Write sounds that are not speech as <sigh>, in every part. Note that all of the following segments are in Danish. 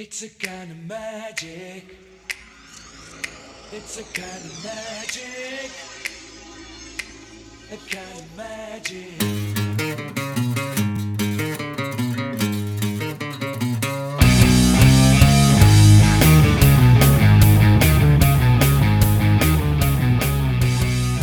It's a kind of magic. It's a kind of magic. A kind of magic.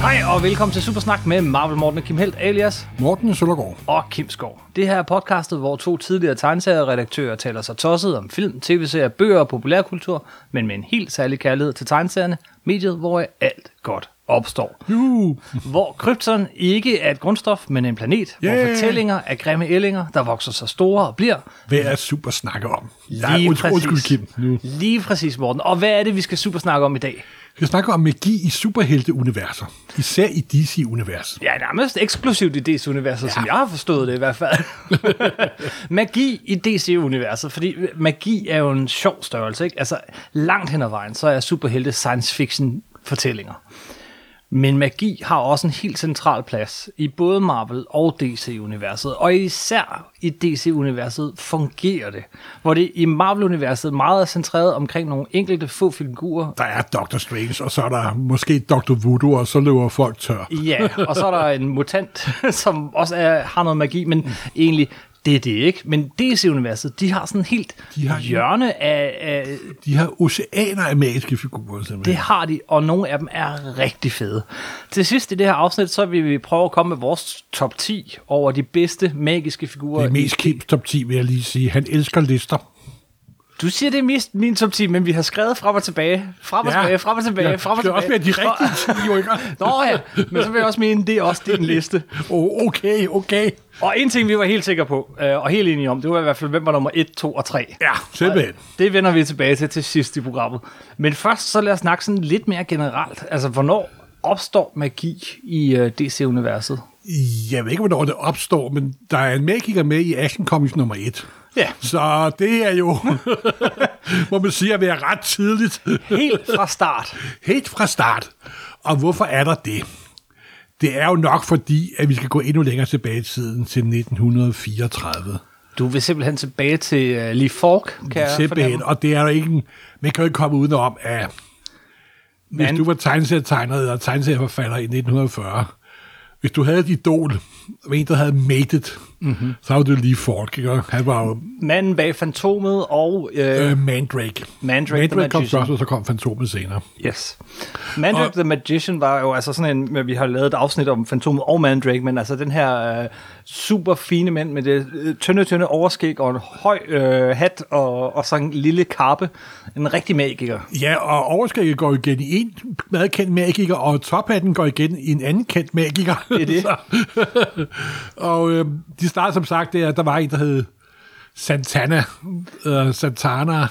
Hej og velkommen til Supersnak med Marvel Morten og Kim Helt alias Morten Søndergaard. og Kim Skov. Det her er podcastet, hvor to tidligere tegneserieredaktører taler sig tosset om film, tv-serier, bøger og populærkultur, men med en helt særlig kærlighed til tegneserierne, mediet, hvor alt godt opstår. Juhu. Hvor krypton ikke er et grundstof, men en planet, yeah. hvor fortællinger er grimme ællinger, der vokser sig store og bliver Hvad er super snakke om? Lige undskyld, undskyld, Kim. Nu. Lige præcis, Morten. Og hvad er det, vi skal super snakke om i dag? Skal snakke om magi i superhelte-universer. Især i DC-universet. Ja, nærmest eksklusivt i DC-universet, ja. som jeg har forstået det i hvert fald. <laughs> magi i DC-universet, fordi magi er jo en sjov størrelse, ikke? Altså, langt hen ad vejen, så er superhelte science fiction fortællinger. Men magi har også en helt central plads i både Marvel og DC-universet, og især i DC-universet fungerer det, hvor det i Marvel-universet meget er centreret omkring nogle enkelte få figurer, Der er Doctor Strange, og så er der måske Dr. Voodoo, og så løber folk tør. Ja, og så er der en mutant, <laughs> som også er, har noget magi, men egentlig, det er det ikke. Men DC-universet, de har sådan helt De har- hjørne af, af... De har oceaner af magiske figurer, simpelthen. Det har de, og nogle af dem er rigtig fede. Til sidst i det her afsnit, så vil vi prøve at komme med vores top 10 over de bedste magiske figurer. det er mest Kims top 10, vil jeg lige sige. Han elsker lister. Du siger, det er mest min top 10, men vi har skrevet frem og tilbage, frem og Ja. tilbage, frem og tilbage, Ja, frem og det skal tilbage. også være de rigtige 10, jo ikke? Nå ja, men så vil jeg også mene, det er også din liste. <laughs> Oh, okay, okay. Og en ting, vi var helt sikre på, øh, og helt enige om, det var i hvert fald, hvem var nummer 1, 2 og 3. Ja, simpelthen. Det vender vi tilbage til til sidst i programmet. Men først så lad os snakke sådan lidt mere generelt. Altså, hvornår opstår magi i uh, DC-universet? Jeg ved ikke, hvornår det opstår, men der er en magiker med i Action Comics nummer 1. Ja. Så det er jo, <laughs> må man sige, at være ret tidligt. Helt fra start. Helt fra start. Og hvorfor er der det? Det er jo nok fordi, at vi skal gå endnu længere tilbage i tiden til 1934. Du vil simpelthen tilbage til uh, Lee Falk, kan jeg Simpelthen, fornemme. og det er jo ikke, en- man kan jo ikke komme udenom, at hvis Men- du var tegneserietegner eller tegneserieforfatter i 1940, hvis du havde et idol, og en, der havde made it, mm-hmm. så var det lige folk, ikke? Han var jo Manden bag Fantomet og uh, øh, Mandrake. Mandrake the Mandrake kom Magician. først, og så kom Fantomet senere. Yes. Mandrake Og- the Magician var jo altså sådan en, vi har lavet et afsnit om Fantomet og Mandrake, men altså den her uh, super fine mand med det øh, tynde, tynde overskæg og en høj uh, hat og, og så en lille kappe. En rigtig magiker. Ja, og overskægget går igen i en meget kendt magiker, og tophatten går igen i en anden kendt magiker. Det er det. <laughs> Så- <laughs> og øh, de startede som sagt, det er, at der var en, der hed Santana, øh, Santana,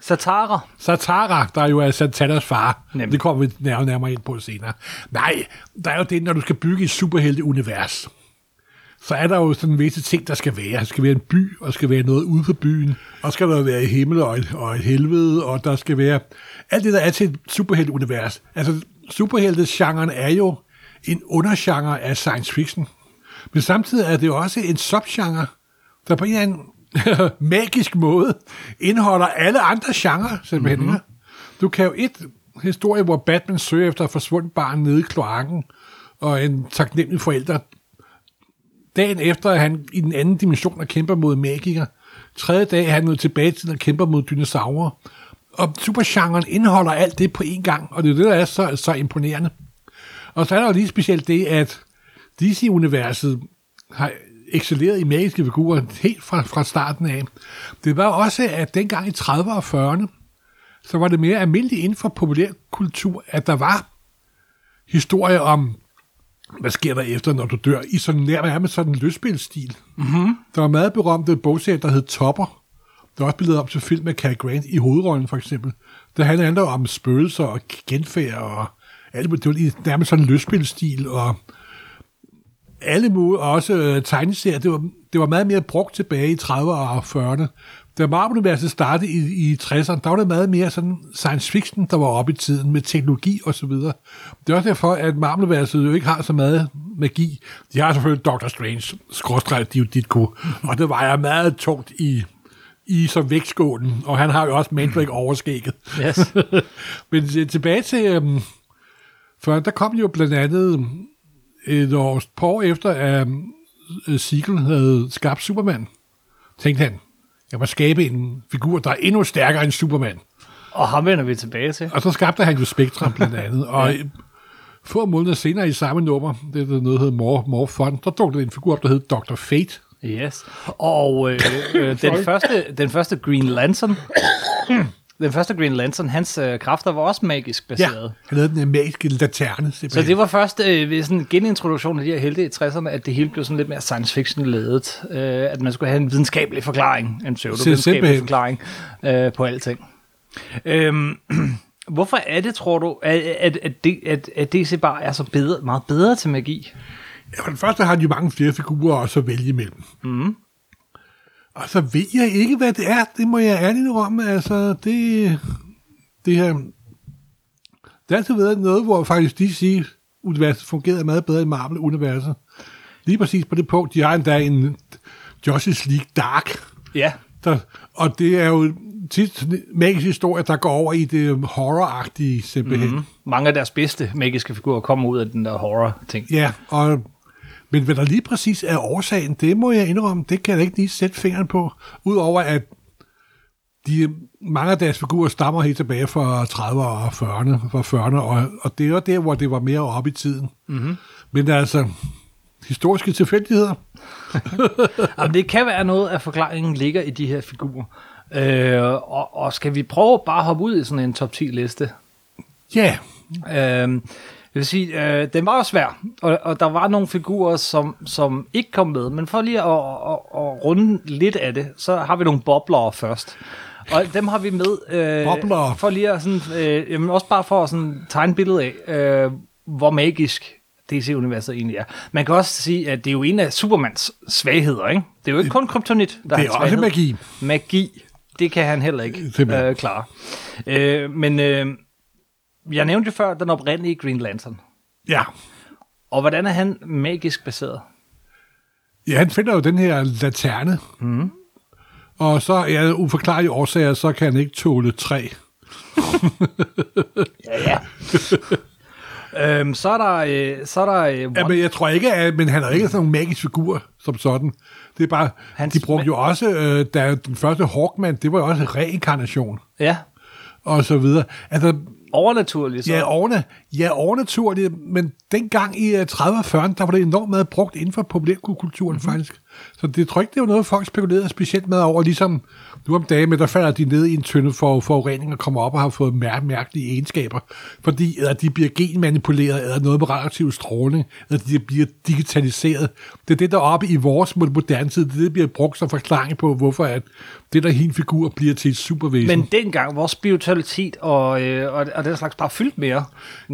Satara. Satara, der jo er Santanas far. Nemlig. Det kommer vi nærmere, nærmere ind på senere. Nej, der er jo det, når du skal bygge et superhelte-univers, så er der jo sådan visse ting, der skal være. Der skal være en by, og der skal være noget ude for byen, og skal der være et himmel og et, og et helvede, og der skal være alt det, der er til et superhelte-univers. Altså, superhelte-genren er jo en undergenre af science fiction, men samtidig er det jo også en subgenre, der på en eller anden <laughs> magisk måde indeholder alle andre genrer, simpelthen. Mm-hmm. Du kan jo et historie, hvor Batman søger efter et forsvundet barn nede i kloakken, og en taknemmelig forælder. Dagen efter er han i den anden dimension og kæmper mod magikere. Tredje dag er han nået tilbage til og kæmper mod dinosaurer. Og supergenren indeholder alt det på én gang, og det er det, der er så, så imponerende. Og så er der jo lige specielt det, at DC-universet har excelleret i magiske figurer helt fra, fra starten af. Det var også, at dengang i 30'erne og 40'erne, så var det mere almindeligt inden for populærkultur, at der var historier om, hvad sker der efter, når du dør, i sådan nærmest sådan en løsspilstil. Mm-hmm. Der var meget berømte bogserie, der hed Topper. Der er også blevet op til film med Cary Grant i hovedrollen, for eksempel. Det handler om spøgelser og genfærd og alt muligt. Det var i nærmest sådan en løsspilstil, og alle mulige, og også øh, tegneserier, det var, det var meget mere brugt tilbage i 30'erne og 40'erne. Da Marvel-universet startede i, i 60'erne, der var det meget mere sådan science fiction, der var oppe i tiden med teknologi og så videre. Det er også derfor, at Marvel-universet jo ikke har så meget magi. De har selvfølgelig Doctor Strange, skråstrej, de dit kunne, og det vejer meget tungt i, i som vægtskålen, og han har jo også Mandrake overskægget. Yes. <laughs> Men øh, tilbage til, øhm, for der kom jo blandt andet et år, par år efter, at øh, Siegel havde skabt Superman. Tænkte han, jeg må skabe en figur, der er endnu stærkere end Superman. Og ham vender vi tilbage til. Og så skabte han jo Spectrum blandt <laughs> andet, og ja. få måneder senere i samme nummer, det er noget, der hedder More, More Fun, der dukkede en figur op, der hed Dr. Fate. Yes. Og øh, øh, den, første, den første Green Lantern, den første Green Lantern, hans øh, kræfter var også magisk Ja, baseret. han havde den magiske laterne. Så det var først øh, ved sådan en genintroduktion af de her helte i 60'erne, at det hele blev sådan lidt mere science fiction ledet. Øh, at man skulle have en videnskabelig forklaring, en pseudo-videnskabelig forklaring øh, på alting. Øhm, <clears throat> hvorfor er det, tror du, at, at, at, det- at, at DC bare er så bedre, meget bedre til magi? Ja, for det første har de jo mange flere figurer også at vælge imellem. Mm. Og så ved jeg ikke, hvad det er. Det må jeg ærligt om. Altså, det, det her... Det har altid været noget, hvor faktisk DC-universet fungerede meget bedre end Marvel-universet. Lige præcis på det punkt, de har endda en Justice League Dark. Ja, Der, og det er jo tit sådan en magisk historie, der går over i det horror-agtige simpelthen. Mm. mange af deres bedste magiske figurer kommer ud af den der horror-ting. Ja, og, men hvad der lige præcis er årsagen, det må jeg indrømme, det kan jeg ikke lige sætte fingeren på. Udover at de, mange af deres figurer stammer helt tilbage fra 30'erne og 40'erne, fra 40'erne og, og det var der, hvor det var mere oppe i tiden. Mm-hmm. Men altså, historiske tilfældigheder, <laughs> Jamen, det kan være noget af forklaringen ligger i de her figurer. Øh, og, og skal vi prøve bare at hoppe ud i sådan en top 10 liste? ja, Øh, jeg vil sige, øh, den var jo svær, og, og der var nogle figurer, som, som ikke kom med, men for lige at, at, at runde lidt af det, så har vi nogle boblere først. Og dem har vi med, øh, Boblere. for lige at sådan, øh, jamen også bare for at sådan tegne billede af, øh, hvor magisk DC-universet egentlig er. Man kan også sige, at det er jo en af Supermans svagheder, ikke? Det er jo ikke kun kryptonit, der det er hans også magi. Magi, det kan han heller ikke øh, klare. Øh, men øh, jeg nævnte jo før den oprindelige Green Lantern. Ja. Og hvordan er han magisk baseret? Ja, han finder jo den her laterne. Mm. Og så er ja, uforklarlige årsager, så kan han ikke tåle træ. <laughs> Ja, ja. øhm, så er der... Øh, så er der øh, Ja, men jeg tror ikke, at men han er ikke sådan en magisk figur som sådan. Det er bare, Hans, de brugte jo også, øh, da den første Hawkman, det var jo også reinkarnation, ja, og så videre. Altså, overnaturligt. Så. ja, overna, ja, overnaturligt, men dengang i øh, 30'erne og 40'erne, der var det enormt meget brugt inden for populærkulturen mm-hmm. faktisk. Så det tror ikke, det var noget, folk spekulerede specielt med over, ligesom nu om dagen, men der falder de ned i en tynde for forurening og kommer op og har fået mær- mærkelige egenskaber, fordi eller de bliver genmanipuleret, eller noget med radioaktiv stråling, eller de bliver digitaliseret. Det er det, der er oppe i vores moderne tid, det, er det der bliver brugt som forklaring på, hvorfor at det der hin figur bliver til et supervæsen. Men dengang, hvor spiritualitet og, øh, og, og den slags bare fyldt mere,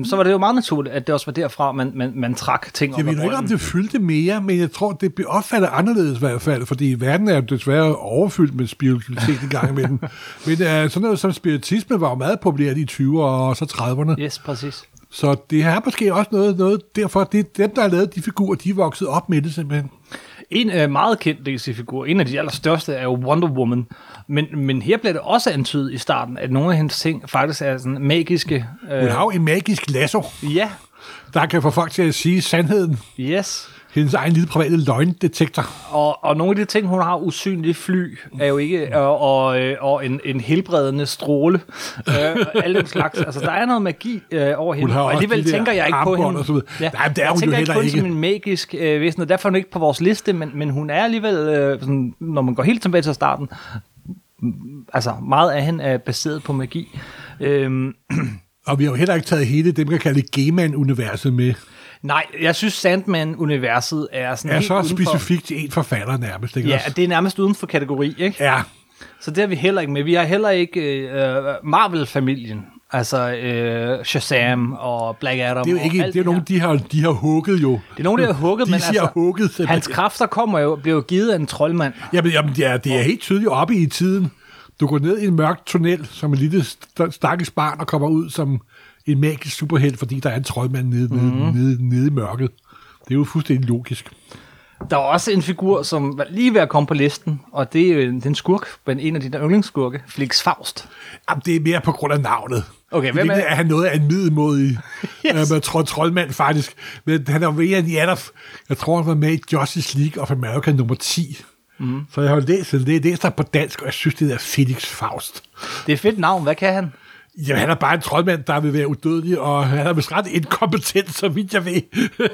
så var det jo meget naturligt, at det også var derfra, man, man, man trak ting Jeg ved ikke, om det fyldte mere, men jeg tror, det bliver opfattet anderledes i hvert fald, fordi verden er jo desværre overfyldt med spiritualitet i gang imellem. <laughs> men uh, sådan noget som spiritisme var jo meget populært i 20'erne og så 30'erne. Yes, præcis. Så det er måske også noget, noget derfor, det er dem, der har lavet de figurer, de er vokset op med det simpelthen. En øh, meget kendt DC-figur, en af de allerstørste, er jo Wonder Woman. Men, men her bliver det også antydet i starten, at nogle af hendes ting faktisk er sådan magiske. Hun Øh, har jo en magisk lasso, ja, der kan få folk til at sige sandheden. yes. Hendes egen lille private løgndetektor. Og, og nogle af de ting, hun har, usynlige fly, er jo ikke, og, og, øh, og en, en helbredende stråle, øh, alle den slags. Altså, der er noget magi øh, over hende, og alligevel de tænker jeg ikke på hende. og så videre. Nej, det er jeg hun jo tænker ikke heller kun ikke. som en magisk øh, væsen, og derfor er hun ikke på vores liste, men, men hun er alligevel, øh, sådan, når man går helt tilbage til starten, mm, altså meget af hende er baseret på magi. Øhm, <clears throat> Og vi har jo heller ikke taget hele det, man kan kalde G-Man-universet med. Nej, jeg synes Sandman-universet er sådan Er helt så uden for- specifikt en forfatter nærmest, ikke Ja, også? det er nærmest uden for kategori, ikke? Ja, Så det er vi heller ikke med. Vi har heller ikke øh, Marvel-familien. Altså øh, Shazam og Black Adam. det er jo ikke, det er her. de har, de har hugget jo. Det er nogen, der har hugget, de men altså, hugget. simpelthen. hans kræfter kommer jo, bliver jo givet af en troldmand. Jamen, jamen det, er, det er helt tydeligt oppe i tiden. Du går ned i en mørk tunnel som en lille st- stakkels barn og kommer ud som en magisk superhelt, fordi der er en troldmand nede, Mhm. mm. nede, nede, nede i mørket. Det er jo fuldstændig logisk. Der er også en figur, som var lige ved at komme på listen, og det er jo en, den skurk, men en af dine yndlingsskurke, Felix Faust. Jamen, det er mere på grund af navnet. Okay, hvem er- er han noget af en middelmodig <laughs> Yes. øh, tro, troldmand, faktisk. Men han er jo en af de andre, jeg tror, han var med i Justice League of America nummer 10. Mm. Så jeg har læst det, læst det på dansk, og jeg synes, det er Felix Faust. Det er et fedt navn, hvad kan han? Jamen, han er bare en troldmand, der vil være udødelig, og han er vist ret inkompetent, så vidt jeg ved.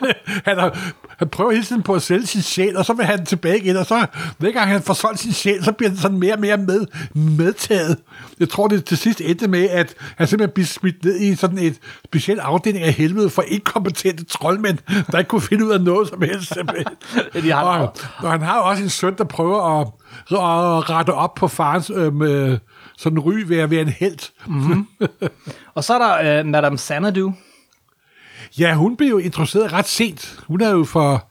<laughs> han, er, han prøver hele tiden på at sælge sin sjæl, og så vil han tilbage igen, og så hver gang han får solgt sin sjæl, så bliver den sådan mere og mere med, medtaget. Jeg tror, det til sidst endte med, at han simpelthen bliver smidt ned i sådan et specielt afdeling af helvede for inkompetente troldmænd, der ikke kunne finde ud af noget som helst. <laughs> De har- og, og han har også en søn, der prøver at, at rette op på farens øhm, øh, sådan ry ved at være en held. Og så er der øh, Madame Xanadu. Ja, hun blev jo introduceret ret sent. Hun er jo for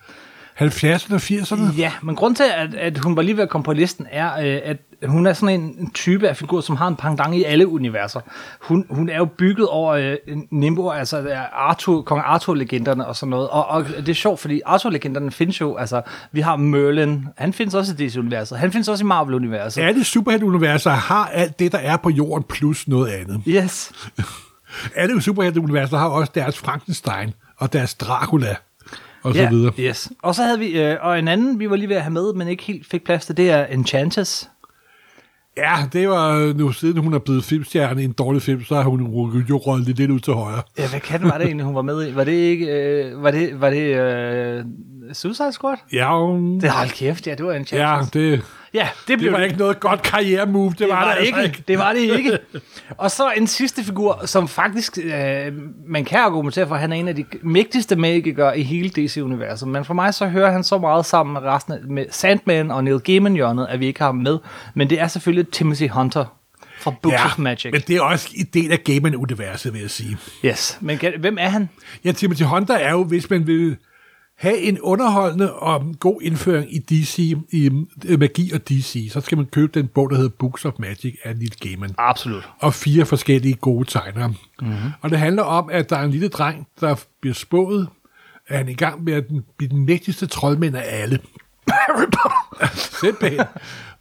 70'erne og 80'erne. Ja, men grund til, at, at hun var lige ved at komme på listen, er, øh, at hun er sådan en, type af figur, som har en pendant i alle universer. Hun, hun er jo bygget over øh, Nimbo, altså øh, Arthur, kong Arthur-legenderne og sådan noget. Og, og det er sjovt, fordi Arthur-legenderne findes jo, altså vi har Merlin, han findes også i DC-universet, han findes også i Marvel-universet. Alle superhelteuniverser har alt det, der er på jorden, plus noget andet. Yes. <laughs> Alle superhelteuniverser har også deres Frankenstein og deres Dracula og så Ja, videre. yes. Og så havde vi, øh, og en anden, vi var lige ved at have med, men ikke helt fik plads til, det er Enchantress. Ja, det var nu siden hun er blevet filmstjerne i en dårlig film, så har hun jo røget lidt, lidt ud til højre. Ja, hvad kan var det egentlig, hun var med i? Var det ikke, øh, var det, var det øh, Suicide Squad? Ja, hun, Det hold kæft, ja, det var en ja det, ja det blev det var ikke noget godt karriere-move. Det, det var, det det altså ikke. Det var det ikke. Og så en sidste figur, som faktisk, øh, man kan argumentere for, at han er en af de mægtigste magikere i hele DC-universet. Men for mig så hører han så meget sammen med resten af, med Sandman og Neil Gaiman-hjørnet, at vi ikke har ham med. Men det er selvfølgelig Timothy Hunter fra Books Ja, of Magic. men det er også en del af Gaiman-universet, vil jeg sige. Yes, men hvem er han? Ja, Timothy Hunter er jo, hvis man vil have en underholdende og god indføring i DC, i øh, magi og DC, så skal man købe den bog, der hedder Books of Magic af Neil Gaiman. Absolut. Og fire forskellige gode tegnere. Mm-hmm. Og det handler om, at der er en lille dreng, der bliver spået, at han er i gang med at blive den mægtigste troldmænd af alle. Harry Potter. Simpelthen.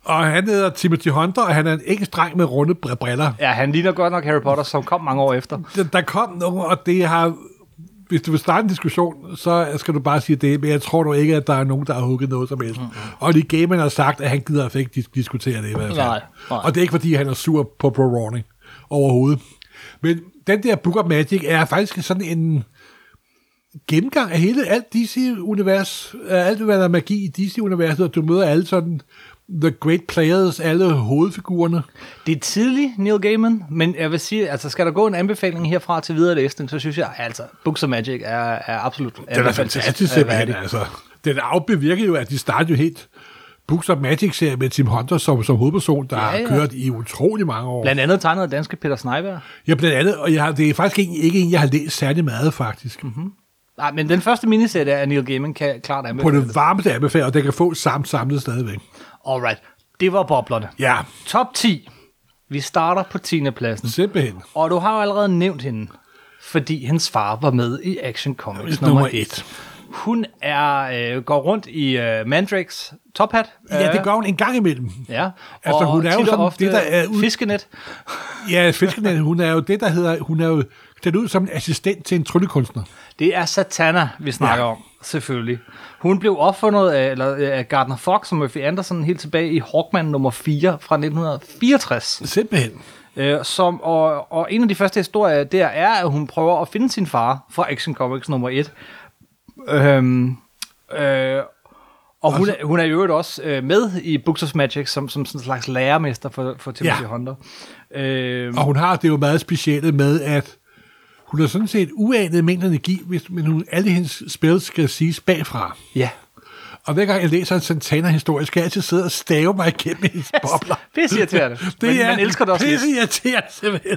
og han hedder Timothy Hunter, og han er en engelsk dreng med runde br- briller. Ja, han ligner godt nok Harry Potter, som kom mange år efter. der, der kom nogen, og det har... Hvis du vil starte en diskussion, så skal du bare sige det, men jeg tror nu ikke, at der er nogen, der har hugget noget som helst. Mm-hmm. Og de Gaiman har sagt, at han gider altså ikke dis- diskutere det i hvert fald. Nej, nej. Og det er ikke, fordi han er sur på Bro Rawning overhovedet. Men den der Book of Magic er faktisk sådan en gennemgang af hele alt DC-univers, alt hvad der er magi i DC-universet, og du møder alle sådan the great players, alle hovedfigurerne. Det er tidlig Neil Gaiman, men jeg vil sige, altså skal der gå en anbefaling herfra til videre læsning, så synes jeg, altså Books of Magic er, er absolut Den er fantastisk simpelthen, altså. Den afbevirker jo, at de startede jo helt Books of Magic-serie med Tim Hunter som, som hovedperson, der Ja, ja, har kørt i utrolig mange år. Blandt andet tegnet af danske Peter Sneiberg. Ja, blandt andet, og jeg har, det er faktisk ikke, ikke en, jeg har læst særlig meget, faktisk. Mm-hmm. Nej, men den første miniserie af Neil Gaiman kan klart På anbefale. det varmeste anbefaler, og den kan få samt samlet stadigvæk. Alright, det var boblerne. Ja, Top 10. Vi starter på 10. pladsen. simpelthen. Og du har jo allerede nævnt hende, fordi hendes far var med i Action Comics nummer 1. Hun er, øh, går rundt i øh, Mandrakes tophat. Ja, det gør hun en gang imellem. Ja, Altså, hun er jo og sådan ofte det, der er ud- Fiskenet. <laughs> Ja, Fiskenet, hun er jo det, der hedder, hun er jo klædt ud som en assistent til en tryllekunstner. Det er Satana, vi snakker ja. om, selvfølgelig. Hun blev opfundet af, eller, af Gardner Fox og Murphy Anderson helt tilbage i Hawkman nummer 4 fra 1964. Simpelthen. Øh, som, og, og en af de første historier der er, at hun prøver at finde sin far fra Action Comics nummer 1. Øhm, øh, og hun, er, hun er i øvrigt også øh, med i Books of Magic som, som sådan en slags lærermester for, for Timothy Ja. Hunter. Øh, Og hun har det jo meget specielle med, at hun har sådan set uanet mængder energi, hvis, men hun, alle hendes spil skal siges bagfra. ja. Og hver gang jeg læser en Santana-historie, skal jeg altid sidde og stave mig igennem hendes <laughs> bobler. Pisse irriterende. <laughs> Det men er man elsker det også pisse irriterende, simpelthen.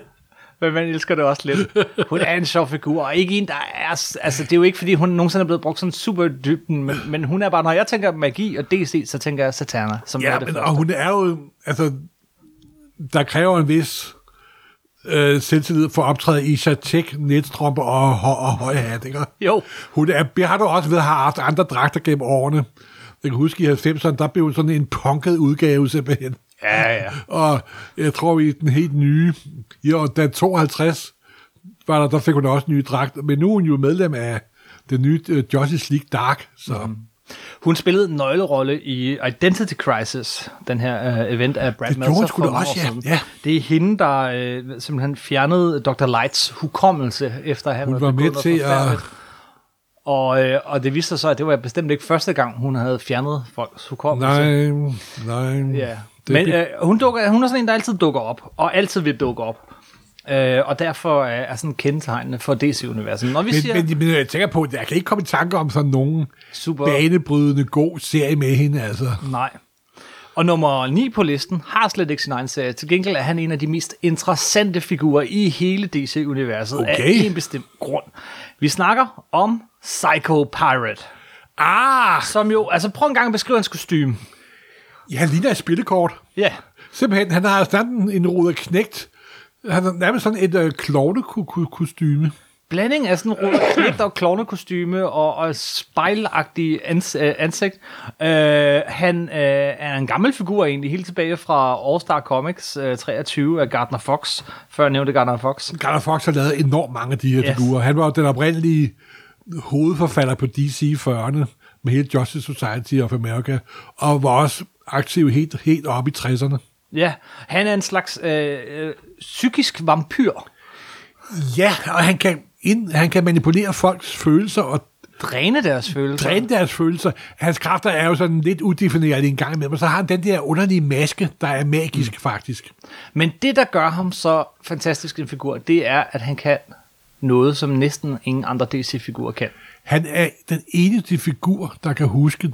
Men man elsker det også lidt. Hun er en sjov figur, og ikke en, der er... Altså, det er jo ikke, fordi hun nogensinde er blevet brugt sådan super dybden, men, men hun er bare... Når jeg tænker magi og DC, så tænker jeg Satana, som er Ja, det men, første. og hun er jo, altså, der kræver en vis øh, selvtillid for at optræde i chatek, netstrømper og, og, og høje hat, ikke? Jo. Hun er, jeg har dog også ved at have haft andre dragter gennem årene, Jeg kan huske, i 90'erne, der blev sådan en punket udgave simpelthen. Ja, ja. Og jeg tror, i den helt nye, i år, da 52, var der, der fik hun også en ny dragt. Men nu er hun jo medlem af den nye uh, Justice League Dark, så... Mm. Hun spillede en nøglerolle i Identity Crisis, den her uh, event af Brad Det gjorde Meltzer da nogle også, ja. Ja. Det er hende, der uh, simpelthen fjernede Dr. Lights hukommelse, efter han Hun var med til at-. Og, øh, og det viste sig så, at det var bestemt ikke første gang, hun havde fjernet folks hukommelse. Nej, nej. Ja. Det Men øh, hun, dukker, hun er sådan en, der altid dukker op, og altid vil dukke op. Øh, og derfor er, er sådan kendetegnende for DC-universet. Når vi Men, siger men, men jeg tænker på, at jeg kan ikke komme i tanke om sådan nogen super... banebrydende god serie med hende, altså. Nej. Og nummer 9 på listen har slet ikke sin egen serie. Til gengæld er han en af de mest interessante figurer i hele DC-universet af Okay. en bestemt grund. Vi snakker om Psycho Pirate. Ah! Som jo, altså prøv en gang at beskrive hans kostume. Ja, han ligner et spillekort. Ja, Simpelthen, han har sådan en, en knægt. Han har nærmest sådan et øh, klovnekostyme. blanding af sådan en rød knægt og klovnekostyme og, og spejlagtig ans, øh, ansigt. Øh, han øh, er en gammel figur egentlig, helt tilbage fra All Star Comics øh, 23 af Gardner Fox, før jeg nævnte Gardner Fox. Garner Fox har lavet enormt mange af de her Yes. figurer. Han var den oprindelige hovedforfatter på DC i 40'erne med hele Justice Society of America, og var også aktiv helt, helt op i 60'erne. Ja, han er en slags øh, øh, psykisk vampyr. Ja, og han kan, ind, han kan manipulere folks følelser og Dræne deres følelser. dræne deres følelser. Hans kræfter er jo sådan lidt udefineret en gang imellem, og så har han den der underlige maske, der er magisk mm. faktisk. Men det, der gør ham så fantastisk en figur, det er, at han kan noget, som næsten ingen andre DC-figurer kan. Han er den eneste figur, der kan huske,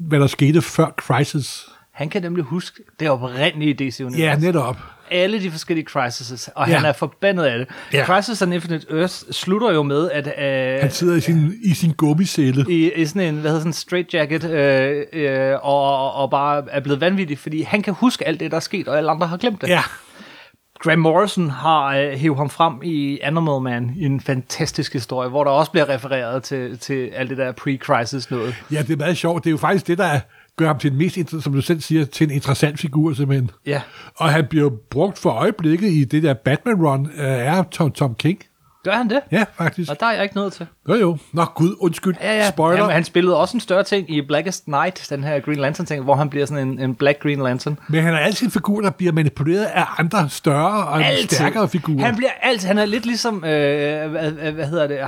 hvad der skete før Crisis. Han kan nemlig huske det oprindelige DC-univers. Ja, netop. alle de forskellige crises, og Ja. han er forbandet af det. Ja. Crisis on Infinite Earth slutter jo med, at øh, Han sidder i sin, i sin gummicelle. i, i sådan en, hvad hedder sådan en straight jacket, øh, øh, og, og bare er blevet vanvittig, fordi han kan huske alt det, der er sket, og alle andre har glemt det. Ja, Graham Morrison har øh, hævet ham frem i Animal Man, i en fantastisk historie, hvor der også bliver refereret til, til alt det der pre-crisis noget. ja, det er meget sjovt. Det er jo faktisk det, der gør ham til en mest, som du selv siger, til en interessant figur simpelthen. Ja, Og han bliver brugt for øjeblikket i det der Batman-run øh, er Tom, Tom King. Gør han det? Ja, faktisk. Og der er jeg ikke noget til. Jo jo. Nå gud, undskyld. Ja, ja. Spoiler. Han, han spillede også en større ting i Blackest Night, den her Green Lantern ting, hvor han bliver sådan en, en Black Green Lantern. Men han er altid en figur, der bliver manipuleret af andre større og Altid. stærkere figurer. Han bliver altid, han er lidt ligesom, øh, hvad, hvad- hvad hedder det,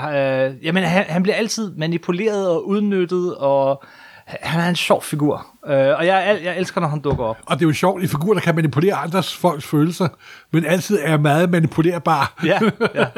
øh, jamen han, han bliver altid manipuleret og udnyttet, og han er en sjov figur. Øh, og jeg, jeg elsker, når han dukker op. Og det er jo sjovt, en figur, der kan manipulere andres folks følelser, men altid er meget manipulerbar. Ja, ja. <laughs>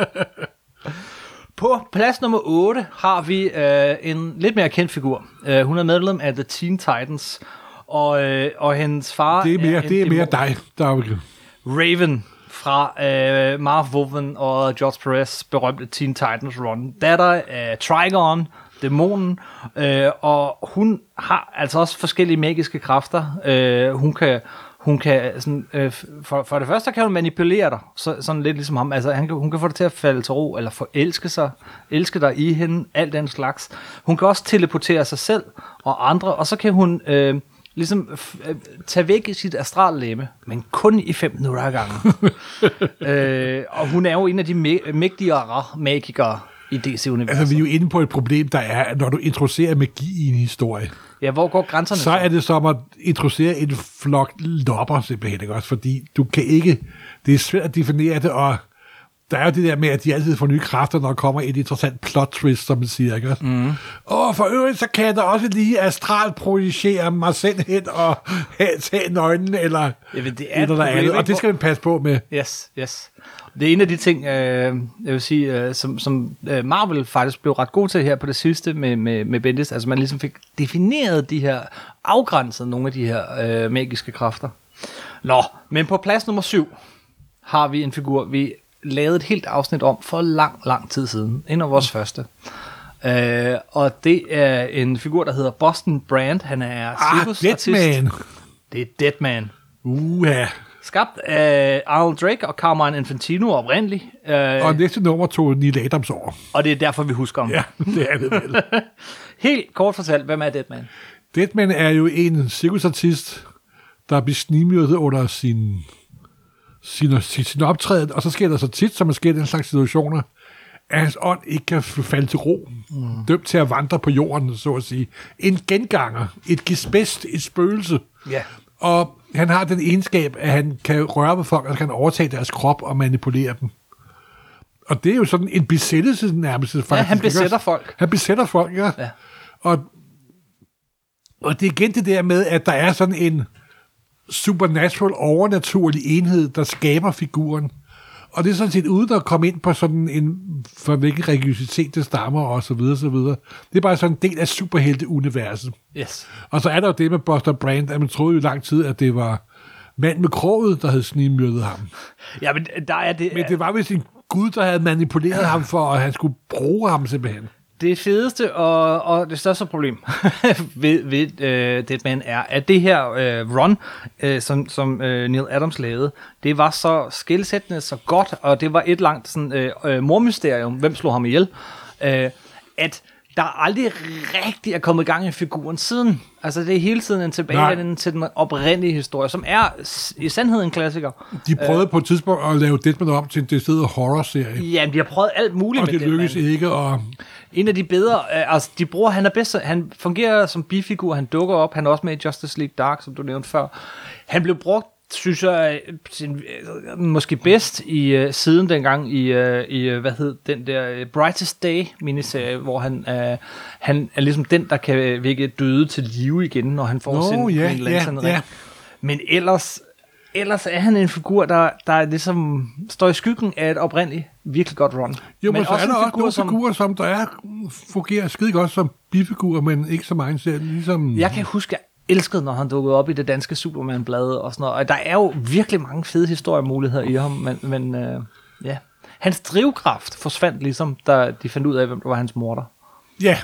På plads nummer 8 har vi øh, en lidt mere kendt figur. Øh, hun er medlem af The Teen Titans, og, øh, og hendes far Det er mere, en det er mere dig, er Raven fra øh, Marv Wolfman og George Perez berømte Teen Titans run. Datter af Trigon, dæmonen, øh, og hun har altså også forskellige magiske kræfter. Øh, hun kan hun kan sådan, øh, for, for det første kan hun manipulere dig, så, sådan lidt ligesom ham. Altså, han kan, hun kan få dig til at falde til ro, eller forelske sig, elske dig i hende, alt den slags. Hun kan også teleportere sig selv og andre, og så kan hun øh, ligesom øh, tage væk i sit astrallæme, men kun i 5 minutter ad gangen. <laughs> øh, og hun er jo en af de mæ- mægtigere magikere i DC-universet. Altså, vi er jo inde på et problem, der er, at når du introducerer magi i en historie, Ja, hvor går grænserne? så er det som at introducere en flok lopper simpelthen, ikke også? Fordi du kan ikke, det er svært at definere det, og der er jo det der med, at de altid får nye kræfter, når der kommer et interessant plot twist, som man siger, ikke også? Mm. Og for øvrigt, så kan jeg da også lige astral projicere mig selv hen og tage nøglen, eller Jamen, det er et eller andet, og det skal man passe på med. Yes, yes. Det er en af de ting, øh, jeg vil sige, øh, som, som øh, Marvel faktisk blev ret god til her på det sidste med, med, med Bendis. Altså man ligesom fik defineret de her, afgrænset nogle af de her øh, magiske kræfter. Nå, men på plads nummer syv har vi en figur, vi lavede et helt afsnit om for lang, lang tid siden. En af vores første. Øh, og det er en figur, der hedder Boston Brand. Han er Ah, cirkusartist. Deadman. Det er Deadman. Uha. Skabt af Arnold Drake og Carmine Infantino oprindeligt. Øh, Og næste nummer tog Neil Adams over. og det er derfor, vi husker ham. Ja, det er det vel. <laughs> Helt kort fortalt, hvem er Deadman? Deadman er jo en cirkusartist, der bliver snimyrdet under sin, sin, sin, sin optræden, og så sker der så tit, som der sker i den slags situationer, at hans ånd ikke kan falde til ro. Mm. Dømt til at vandre på jorden, så at sige. En genganger, et gespenst, et spøgelse. Ja. Og han har den egenskab, at han kan røre ved folk, og kan overtage deres krop og manipulere dem. Og det er jo sådan en besættelse nærmest. Faktisk, Ja, han besætter folk. Han besætter folk, ja. Ja. Og, og det er igen det der med, at der er sådan en supernatural, overnaturlig enhed, der skaber figuren. Og det er sådan set uden at komme ind på sådan en, for hvilken religiøsitet det stammer, og så videre, så videre. Det er bare sådan en del af superhelte-universet. Yes. Og så er der jo det med Buster Brand, at man troede jo i lang tid, at det var mand med kroget, der havde snigmyrdet ham. Ja, men der er det... Men det var vist en gud, der havde manipuleret <clears throat> ham for, at han skulle bruge ham simpelthen. Det fedeste og, og det største problem <laughs> ved, ved øh, Deadman er, at det her øh, run, øh, som, som øh, Neil Adams lavede, det var så skilsættende, så godt, og det var et langt sådan, øh, øh, mormysterium, hvem slog ham ihjel, øh, at der aldrig rigtig er kommet i gang i figuren siden. Altså det er hele tiden en tilbagevenden til den oprindelige historie, som er i sandhed en klassiker. De prøvede øh. på et tidspunkt at lave Deadman om til en decideret horror-serie. Jamen, de har prøvet alt muligt Og med det Deadman. lykkedes ikke, og En af de bedre, øh, altså de bruger, han er bedst, han fungerer som bifigur, han dukker op, han er også med i Justice League Dark, som du nævnte før. Han blev brugt, synes jeg, øh, øh, måske bedst i øh, siden dengang i, øh, i hvad hed den der Brightest Day miniserie, hvor han, øh, han er ligesom den, der kan vække døde til live igen, når han får Nå, sin ja, Green Lantern ja, ja. Men ellers, ellers er han en figur, der, der ligesom står i skyggen af et oprindeligt virkelig godt run. jo, men, men så er en der også figur, nogle som- figurer, som der er, fungerer skide godt som bifigurer, men ikke så meget selv. Ligesom, Jeg kan huske, elskede, når han dukkede op i det danske Superman-blad og sådan noget. Og der er jo virkelig mange fede historiemuligheder i ham, men, men øh, ja. Hans drivkraft forsvandt ligesom, da de fandt ud af, hvem der var hans morter. ja,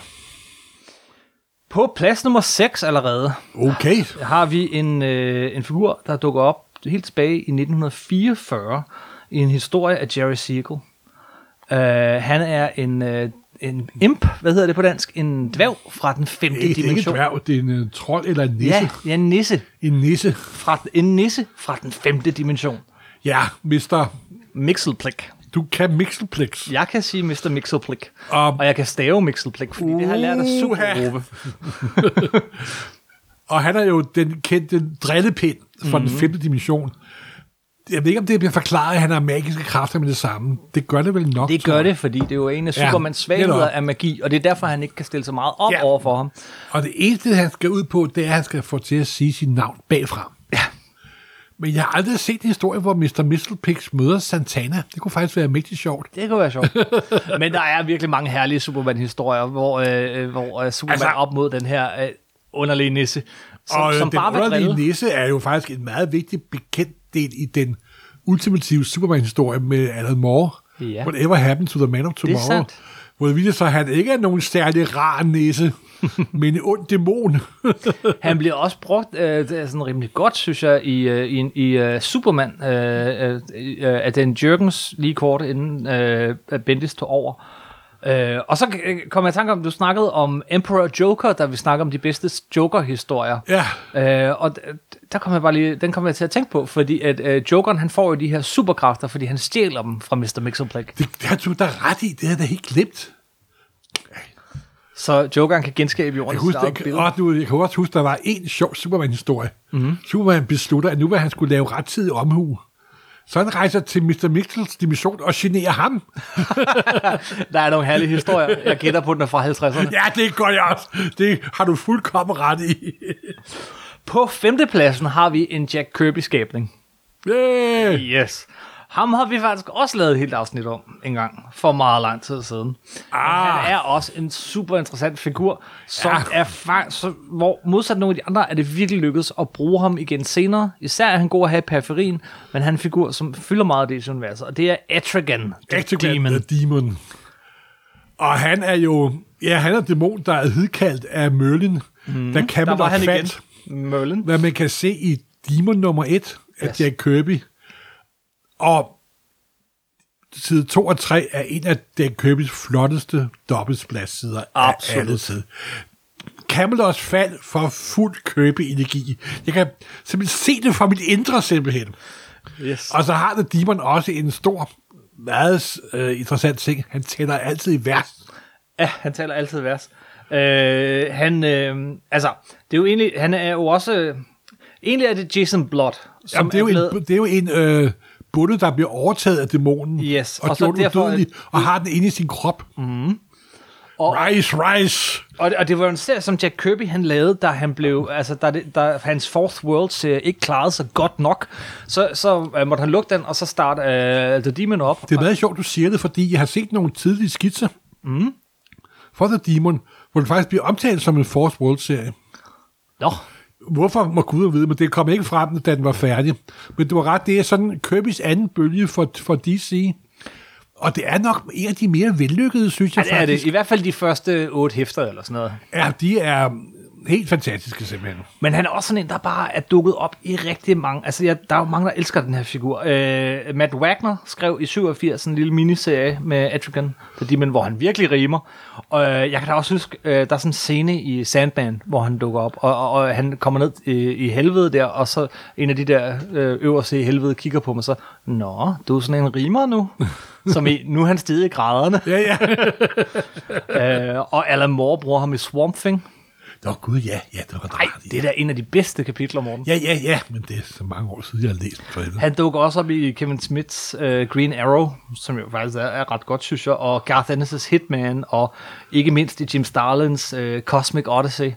På plads nummer 6 allerede okay. har vi en, øh, en figur, der dukker op helt tilbage i 1944 i en historie af Jerry Siegel. Uh, han er en, uh, en imp, hvad hedder det på dansk? En dværg fra den femte Ikke, ikke en dimension. dværg, det er en uh, trold eller en nisse. Ja, ja, en nisse. En nisse. Fra, en nisse fra den femte dimension. Ja, mister. Mixelplik. Du kan Mixelplex. Jeg kan sige Mr. Mixelplik. Um, Og jeg kan stave Mixelplik, fordi det har jeg lært af. Supergruppe. <laughs> Og han er jo den kendte drillepind fra mm-hmm. den femte dimension. Jeg ved ikke, om det bliver forklaret, at han har magiske kræfter med det samme. Det gør det vel nok. Det gør det, fordi det er jo en af Ja, Supermans svagheder netop. af magi, og det er derfor, han ikke kan stille så meget op Ja. over for ham. Og det eneste, han skal ud på, det er, at han skal få til at sige sit navn bagfra. Ja. Men jeg har aldrig set en historie, hvor Mr. Mistelpix møder Santana. Det kunne faktisk være mægtig sjovt. Det kunne være sjovt. <laughs> Men der er virkelig mange herlige Superman-historier, hvor, øh, hvor øh, Superman Altså- op mod den her øh, underlige nisse, som, og som øh, den bare underlige nisse er jo faktisk en meget vigtig bekendt del i den ultimative Superman-historie med Alan Moore. Ja. Whatever happened to the man of tomorrow. sandt. Hvor det viser sig, at han ikke er nogen særlig rar nisse, <laughs> men en ond dæmon. Han bliver også brugt øh, det er sådan rimelig godt, synes jeg, i, øh, i, i uh, Superman, øh, øh, af den Jørgens lige kort inden øh, Bendis tog over. Øh, og så øh, kom jeg i tanke om, du snakkede om Emperor Joker, da vi snakker om de bedste Joker-historier. ja, Øh, og der kom jeg bare lige, den kom jeg til at tænke på, fordi at øh, Jokeren, han får jo de her superkræfter, fordi han stjæler dem fra Mr. Mixelplik. det har du da ret i. Det havde jeg da helt glemt. Så Jokeren kan genskabe Jeg jorden kan, huske, eget jeg, og du, jeg kan også huske, der var en sjov Superman-historie. Mhm. Mm-hmm. Superman beslutter, at nu vil han skulle lave rettidig omhu. Så han rejser til Mr. Mixels dimension og generer ham. <laughs> Der er nogle herlige historier. Jeg gætter på, den er fra 50'erne. Ja, det gør jeg også. Det har du fuldkommen ret i. På femtepladsen har vi en Jack Kirby-skabning. Yeah. Yes. Ham har vi faktisk også lavet et helt afsnit om en gang, for meget lang tid siden. Ah. Han er også en super interessant figur, som Ja. er fa- så, hvor modsat nogle af de andre, er det virkelig lykkedes at bruge ham igen senere. Især er han god at have i periferien, men han er en figur, som fylder meget af det universet, og det er Etrigan, the Actigan Demon. the Demon. Og han er jo... Ja, han er dæmon, der er hedkaldt af Merlin. Mm. Der kan Der man var nok han fat, igen. Merlin. hvad man kan se i Demon nummer 1 af Yes. Jack Kirby. Og side 2 og 3 er en af Jack Kirbys flotteste dobbeltspladssider af Absolut. alle tid. Camelots fald for fuld købe-energi. Jeg kan simpelthen se det fra mit indre simpelthen. Yes. Og så har det Demon også en stor, meget øh, interessant ting. Han tæller altid i vers. Ja, han taler altid vers. Øh, han, øh, altså, det er jo egentlig, han er jo også, øh, egentlig er det Jason Blood, som Jamen, det, er jo blevet, en, det er jo en øh, bunde, der bliver overtaget af dæmonen. Yes, Og, og så gjort derfor- udødelig, og har den inde i sin krop. Mm. Og- rise, rise. Og, og det var en serie, som Jack Kirby han lavede, da han blev, altså da, det, da hans Fourth World ikke klarede sig godt nok, så, så uh, måtte han lukke den, og så starte uh, The Demon op. Det er meget sjovt, du siger det, fordi jeg har set nogle tidlige skitser mm. for The Demon, hvor den faktisk bliver omtalt som en Force World-serie. Nå, Hvorfor må Gud vide, men det kom ikke frem, da den var færdig. Men du var ret, det er sådan Kirby's anden bølge for, for DC. Og det er nok en af de mere vellykkede, synes jeg ja, det er faktisk. det. I hvert fald de første otte hæfter eller sådan noget. Ja, de er helt fantastiske simpelthen. Men han er også sådan en, der bare er dukket op i rigtig mange... Altså, ja, der er jo mange, der elsker den her figur. Øh, Matt Wagner skrev i 87 en lille miniserie med Etrigan, The Demon, hvor han virkelig rimer. Og øh, jeg kan da også huske, øh, der er sådan en scene i Sandman, hvor han dukker op, og, og, og han kommer ned i, i helvede der, og så en af de der øh, øverste i helvede kigger på mig så, Nå, du er sådan en rimer nu? <laughs> Som i, nu er han steget i graderne. Ja, ja. <laughs> øh, og Alan Moore bruger ham i Swamp Thing. Nå, gud, ja, ja, det var Nej, det er da en af de bedste kapitler, Morten. Ja, ja, ja, men det er så mange år siden, jeg har læst for. Han dukker også op i Kevin Smiths uh, Green Arrow, som jo faktisk er, er ret godt, synes jeg, og Garth Ennis' Hitman, og ikke mindst i Jim Starlins uh, Cosmic Odyssey.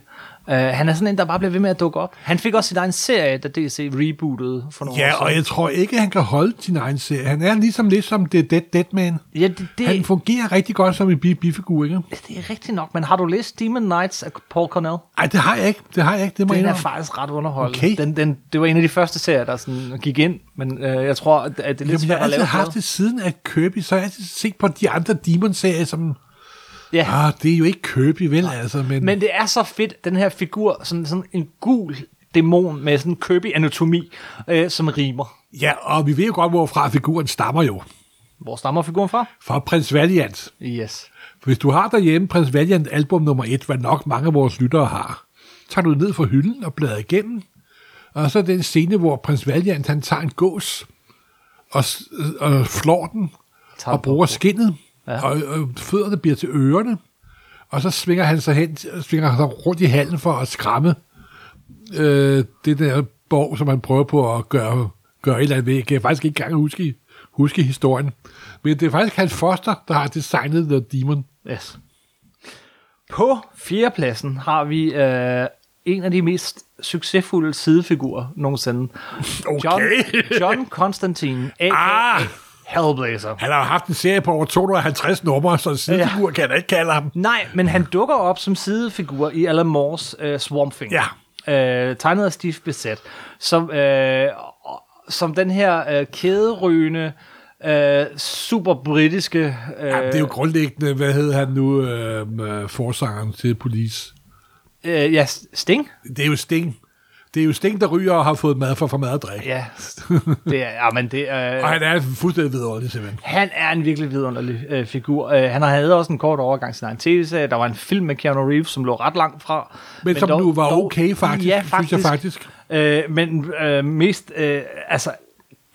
Uh, han er sådan en, der bare bliver ved med at dukke op. Han fik også sin egen serie, da DC rebootede for nogle år Ja, siden. og jeg tror ikke, han kan holde sin egen serie. Han er ligesom lidt som The Dead Dead Man. Ja, det, det, Han fungerer rigtig godt som en bi- bifigur, ikke? det er rigtigt nok, men har du læst Demon Knights af Paul Cornell? Ej, det har jeg ikke. Det har jeg ikke. Det må jeg Den er faktisk ret underholdende. Okay. Den, den, det var en af de første serier, der sådan gik ind, men øh, jeg tror, at det er lidt Jamen, jeg svært har at lave altid haft noget. det siden af Kirby, så har jeg altid set på de andre Demon-serier som, Ja. ah, det er jo ikke Kirby, vel altså, men, Men det er så fedt, den her figur, sådan, sådan en gul dæmon med sådan en Kirby-anatomi, øh, som rimer. ja, og vi ved jo godt, hvorfra figuren stammer jo. Hvor stammer figuren fra? Fra Prins Valiant. Yes. Hvis du har derhjemme Prins Valiant album nummer 1, hvad nok mange af vores lyttere har, tager du ned fra hylden og bladrer igennem, og så den scene, hvor Prins Valiant, han tager en gås og, og flår den, og bruger på. Ja. og, og fødderne bliver til ørerne, og så svinger han sig hen, svinger han sig rundt i halen for at skræmme øh, det der borg, som han prøver på at gøre, gøre et eller andet ved. Jeg kan faktisk ikke engang huske, huske historien. Men det er faktisk Hans Foster, der har designet The Demon. yes. På fjerdepladsen har vi øh, en af de mest succesfulde sidefigurer nogensinde. John, John Constantine, a.k.a. Ah! Hellblazer. Han har haft en serie på over 250 numre, så en sidefigur ja. kan jeg ikke kalde ham. Nej, men han dukker op som sidefigur i Alan Moores øh, Swamp Thing. Ja. Øh, tegnet af Steve Bissett. Som, øh, som den her øh, kæderygende, øh, super britiske... Øh, Ja, det er jo grundlæggende, hvad hed han nu, øh, forsangeren til Police? øh, ja, Sting? Det er jo Sting. Det er jo Sting, der ryger og har fået mad for for mad og drik. Ja, det er, ja, men det er... <laughs> Og han er fuldstændig vidunderlig, simpelthen. Han er en virkelig vidunderlig øh, figur. Øh, han havde også en kort overgang til egen tv-serie. Der var en film med Keanu Reeves, som lå ret langt fra. Men, men som nu var okay, faktisk, Ja, synes faktisk. jeg faktisk. Øh, men øh, mest, øh, altså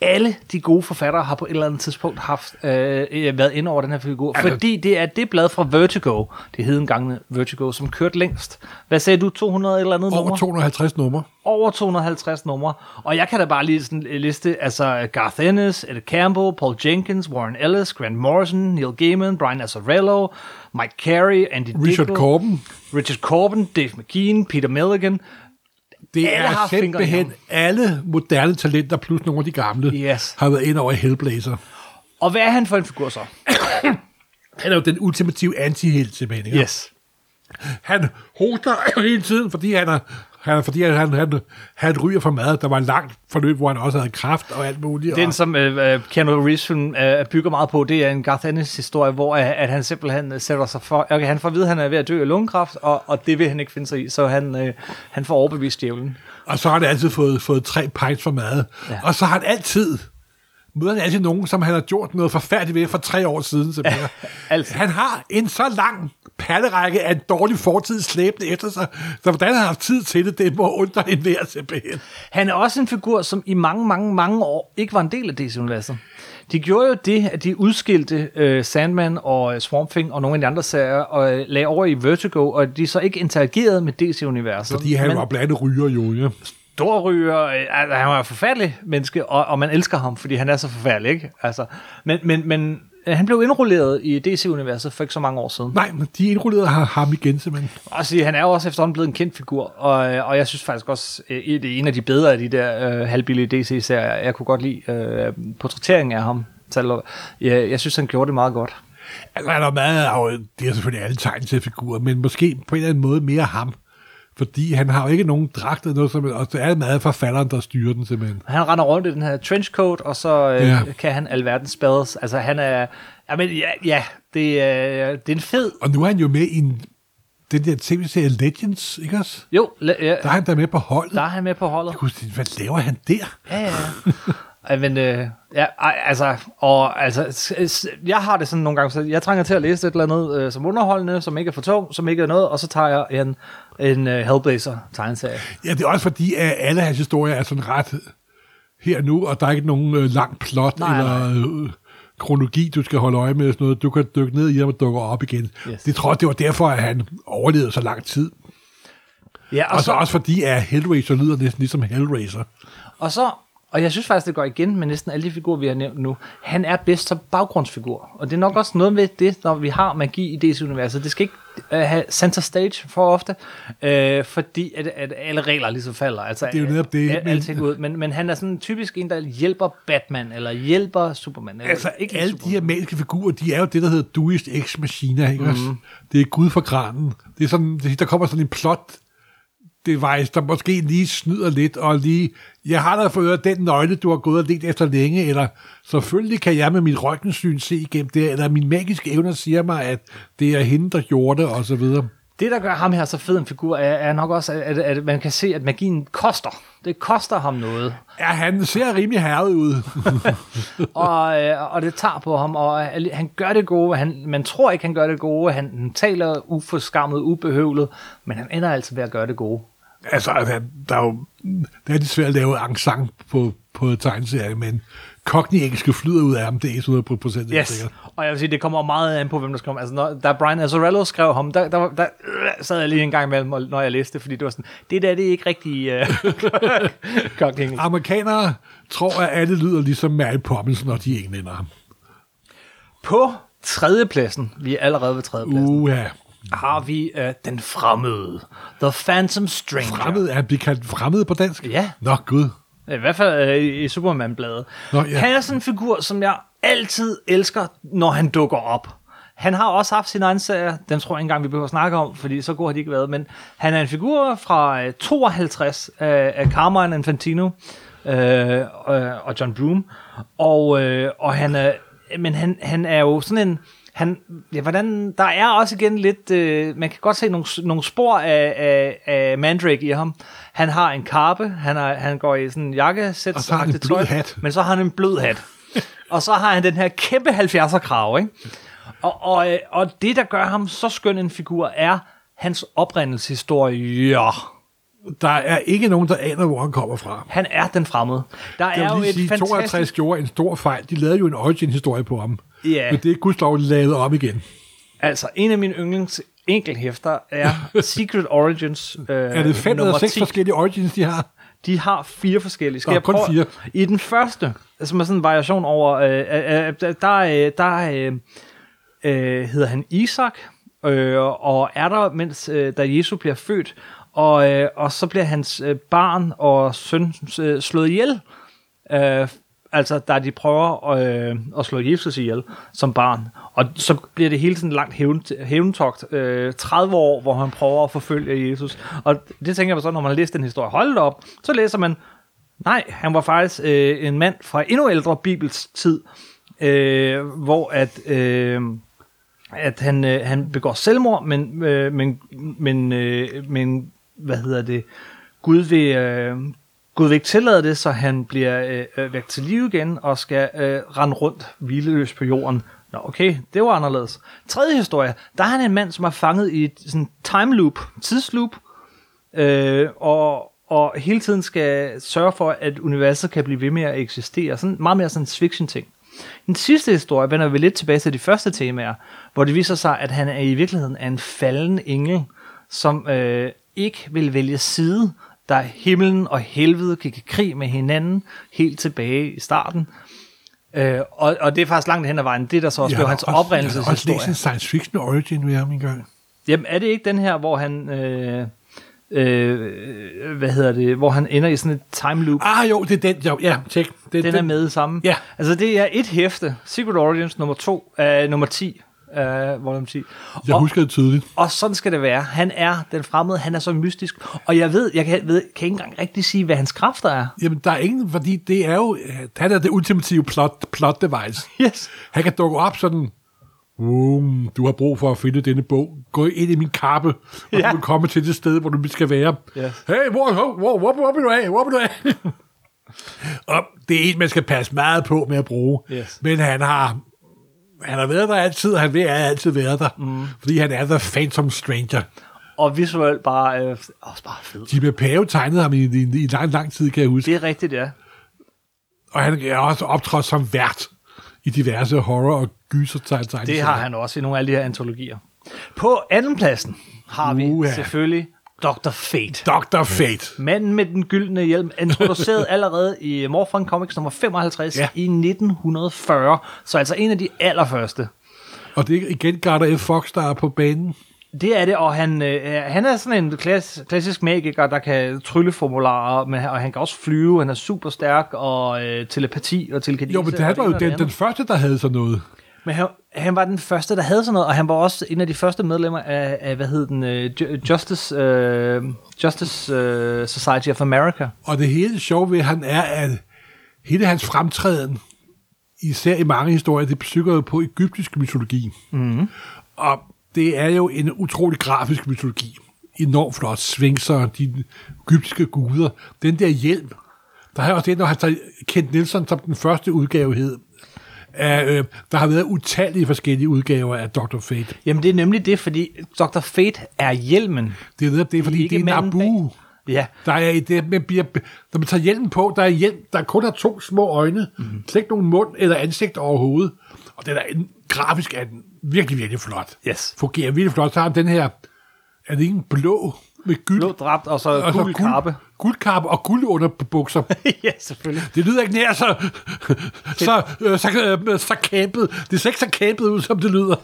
alle de gode forfattere har på et eller andet tidspunkt haft øh, øh, været inde over den her figur, Altså- fordi det er det blad fra Vertigo, det hed engang Vertigo, som kørte længst. Hvad sagde du, 200 eller andet Over nummer? 250 numre. Over 250 numre. Og jeg kan da bare lige sådan liste, altså Garth Ennis, Ed Campbell, Paul Jenkins, Warren Ellis, Grant Morrison, Neil Gaiman, Brian Azzarello, Mike Carey, Andy Richard Dickel, Corbin. Richard Corbin, Dave McKean, Peter Milligan. Det Alle er har simpelthen alle moderne talenter, plus nogle af de gamle, Yes. har været ind over i Hellblazer. Og hvad er han for en figur så? <coughs> Han er jo den ultimative anti-helt simpelthen. Ikke? Yes. Han hoster hele tiden, fordi han er, han, fordi han, han, han, ryger for mad. Der var en langt forløb, hvor han også havde kraft og alt muligt. Den, og, som øh, øh, Keanu Reeves film, øh, bygger meget på, det er en Garth Ennis historie, hvor øh, at han simpelthen øh, sætter sig for... Okay, han får at vide, at han er ved at dø af lungekræft, og, og det vil han ikke finde sig i, så han, øh, han får overbevist djævlen. og så har han altid fået, fået tre pints for mad. Ja. Og så har han altid møder han altid nogen, som han har gjort noget forfærdeligt ved for tre år siden. Simpelthen. Altid. Han har en så lang pallerække af en dårlig fortid slæbende efter sig. Så hvordan han har haft tid til det, det må undre en hver simpelthen. Han er også en figur, som i mange, mange, mange år ikke var en del af DC-universet. De gjorde jo det, at de udskilte øh, Sandman og øh, Swamp Thing og nogle af de andre serier og øh, lagde over i Vertigo, og de så ikke interagerede med DC-universet. Fordi han Men var blandt andet ryger jo, ja. Storryger, øh, altså, han var et forfærdelig menneske, og, og man elsker ham, fordi han er så forfærdelig, ikke? Altså, men, men, men øh, han blev indrulleret i DC-universet for ikke så mange år siden. Nej, men de indrullerede har ham igen simpelthen. Og sige, han er jo også efterhånden blevet en kendt figur, og, øh, og jeg synes faktisk også, det er en af de bedre af de der øh, halvbillige DC-serier. Jeg kunne godt lide øh, portrætteringen af ham. Så jeg, jeg synes, han gjorde det meget godt. Altså, han er meget det er selvfølgelig alle tegn til figurer, men måske på en eller anden måde mere ham. Fordi han har jo ikke nogen dragt eller noget, som, og det er meget forfatteren, der styrer den simpelthen. Han render rundt i den her trenchcoat, og så øh, Ja. ja. kan han alverdens spells. Altså han er, ja, men, ja, ja det, er, det er en fed, Og nu er han jo med i en, den der tv-serie Legends, ikke også? jo, la, ja, Der er han der med på holdet. der er han med på holdet. Jeg kunne sige, Hvad laver han der? Ja, ja. Ej, <laughs> men, øh, ja, altså, og, altså, jeg har det sådan nogle gange, så jeg trænger til at læse et eller andet øh, som underholdende, som ikke er for tung, som ikke er noget, og så tager jeg en, en uh, Hellblazer tegneserie. Ja, det er også fordi, at alle hans historier er sådan ret her nu, og der er ikke nogen øh, lang plot Nej, eller øh, kronologi, du skal holde øje med. og Sådan noget. Du kan dykke ned i ham og dukke op igen. Yes. Det tror jeg, det var derfor, at han overlevede så lang tid. Ja, Og så også fordi, at Hellraiser lyder næsten ligesom Hellraiser. Og så, og jeg synes faktisk, det går igen med næsten alle de figurer, vi har nævnt nu. Han er bedst som baggrundsfigur. Og det er nok også noget med det, når vi har magi i DC-universet. Det skal ikke øh, have center stage for ofte, øh, fordi at, at alle regler ligesom falder. Altså, Det er jo netop det, Al, alting ud. Men, men han er sådan typisk en, der hjælper Batman, eller hjælper Superman. Eller Altså, ikke alle Superman. de her magiske figurer, de er jo det, der hedder Deus Ex Machina, ikke også? Det er Gud for granen. Det er sådan, der kommer sådan en plot device, der måske lige snyder lidt, og lige, jeg har da fået den nøgle, du har gået og let efter længe, eller selvfølgelig kan jeg med mit røntgensyn se igennem det, eller min magiske evner siger mig, at det er hende, der gjorde det, og så videre. Det, der gør ham her så fed en figur, er, er nok også, at, at man kan se, at magien koster. Det koster ham noget. Ja, han ser rimelig herret ud. <laughs> og, øh, og det tager på ham, og han han gør det gode. Han, man tror ikke, han gør det gode. Han, han taler uforskammet, ubehøvlet, men han ender altid ved at gøre det gode. altså, der, der er jo, det er lidt svært at lave encsang på, på tegneserie, men Cockney-engelske flyder ud af ham, det er 100 procent Yes. sikkert. Og jeg vil sige, det kommer meget an på, hvem der skriver ham. Altså, når, da Brian Azzarello skrev ham, der, der, der øh, sad jeg lige en gang imellem, når jeg læste det, fordi det var sådan, det der, det er ikke rigtig uh, <laughs> Cockney Amerikanere tror, at alle lyder ligesom Mary Poppins, når de er englænder. På tredjepladsen, vi er allerede ved tredjepladsen, uh. Uha. har vi uh, den fremmede, The Phantom Stranger. Fremmed er blive kaldt fremmed på dansk? Ja. Nå, gud. I hvert fald øh, i Superman-bladet. Nå, ja. Han er sådan en figur, som jeg altid elsker, når han dukker op. Han har også haft sin egen serie, den tror jeg ikke engang, vi behøver at snakke om, fordi så god har de ikke været, men han er en figur fra øh, 52 af, af Carmine Infantino øh, og, og John Broom, og, øh, og han er, men han, han er jo sådan en, han, ja, hvordan, der er også igen lidt, øh, man kan godt se nogle, nogle spor af, af, af Mandrake i ham. Han har en karpe, han, har, han går i sådan en jakkesæt, Og så har han en blød hat. men så har han en blød hat. <laughs> og så har han den her kæmpe 70'er krav, ikke? Og, og, øh, og det, der gør ham så skøn en figur, er hans oprindelseshistorie. Der er ikke nogen, der aner, hvor han kommer fra. Han er den fremmede. Der er jo lige et sige, fantastisk... 52 gjorde en stor fejl. De lavede jo en origin-historie på ham. Ja. Men det er gudsdog lavet om igen. Altså, en af mine yndlings enkelhæfter er <laughs> Secret Origins øh, Er det fem eller seks 10. forskellige origins, de har? De har fire forskellige. Skal Nå, jeg kun prøve? fire. I den første, som er sådan en variation over, øh, øh, øh, der, øh, der øh, øh, hedder han Isak, øh, og er der, mens øh, da Jesus bliver født, og, øh, og så bliver hans øh, barn og søn øh, slået ihjel. Øh, altså, da de prøver øh, at slå Jesus ihjel som barn. Og så bliver det hele sådan langt hævn, hævntogt. Øh, 30 år, hvor han prøver at forfølge Jesus. Og det tænker jeg så, når man læser den historie. Hold op. Så læser man, nej, han var faktisk øh, en mand fra endnu ældre Bibels tid, øh, hvor at... Øh, at han, øh, han begår selvmord, men, øh, men, men, øh, men hvad hedder det, Gud vil, øh, Gud vil ikke tillade det, så han bliver øh, øh, væk til live igen og skal øh, rende rundt hvileløs på jorden Nå, okay, det var anderledes. Tredje historie, der er han en mand, som er fanget i et sådan time loop, tidsloop, øh, og, og hele tiden skal sørge for, at universet kan blive ved med at eksistere. Sådan meget mere sådan en fiction ting. Den sidste historie vender vi lidt tilbage til de første temaer, hvor det viser sig, at han er i virkeligheden er en falden engel, som øh, ikke vil vælge side, da himlen og helvede gik i krig med hinanden helt tilbage i starten. Øh, og, og det er faktisk langt hen ad vejen. Det, der så også blev hans Jeg har også oprindelseshistorie. læst en science fiction origin ved ham engang. Jamen, er det ikke den her, hvor han... Øh, øh, hvad hedder det? Hvor han ender i sådan et time loop. Ah jo, det er den. Jo, ja, tjek. Det, Den er med sammen. Ja. Altså, det er et hæfte. Secret Origins nummer 2, øh, nummer 10. Øh, volume 10. Jeg og, husker det tydeligt. og sådan skal det være. Han er den fremmede, han er så mystisk. Og jeg ved, jeg kan, ved, kan ikke engang rigtig sige, hvad hans kræfter er. Jamen, der er ingen, fordi det er jo, han er det ultimative plot, plot device. Yes. Han kan dukke op sådan, um, du har brug for at finde denne bog. Gå ind i min kappe, og Ja. du vil komme til det sted, hvor du skal være. Yes. Hey, hvor, hvor, hvor, hvor, hvor du af? Hvor du af? <laughs> og det er en, man skal passe meget på med at bruge. Yes. Men han har, han har været der altid, og han vil altid være der. Mm. Fordi han er the Phantom Stranger. Og visuelt bare, øh, også bare fed. Jimmy Pave tegnede ham i, i, i lang, lang tid, kan jeg huske. Det er rigtigt, ja. Og han er også optrådt som vært i diverse horror- og gyser. Det har han også i nogle af de her antologier. På andenpladsen har vi Uha. selvfølgelig Dr. Fate. Dr. Fate. Manden med den gyldne hjelm, introduceret <laughs> allerede i Morphin Comics nummer 55 ja. I 1940. Så altså en af de allerførste. Og det er igen Garter F. Fox, der er på banen. Det er det, og han, øh, han er sådan en klass, klassisk magiker, der kan trylle formularer, men, og han kan også flyve, han er super stærk, og øh, telepati og telekinese. Jo, men det var jo den, den første, der havde sådan noget. Men han, han var den første, der havde sådan noget, og han var også en af de første medlemmer af, af hvad hed den, uh, Justice, uh, Justice uh, Society of America. Og det hele sjove ved han er, at hele hans fremtræden, især i mange historier, det bygger jo på egyptisk mytologi. Mm. Og det er jo en utrolig grafisk mytologi. Enormt flot. Svingser, de egyptiske guder. Den der hjelm. Der har også det, når han tager Kent Nielsen som den første udgave hed. Af, øh, der har været utallige forskellige udgaver af Dr. Fate. Jamen det er nemlig det, fordi Dr. Fate er hjelmen. Det er det, fordi det er en manden abu. Ja, Der er i det, man bliver, når man tager hjelmen på, der er hjelm, der kun har to små øjne, mm. slet ikke nogen mund eller ansigt overhovedet. Og den er en, grafisk er den virkelig, virkelig flot. Yes. Fungerer virkelig flot. Så har den her, er det ikke en blå med gyld? blå dræbt, og så og så gul kappe. Guldkappe og guld under bukser. <laughs> ja, selvfølgelig. Det lyder ikke nær så, så, øh, så, øh, så kæmpet. Det ser ikke så kæmpet ud, som det lyder.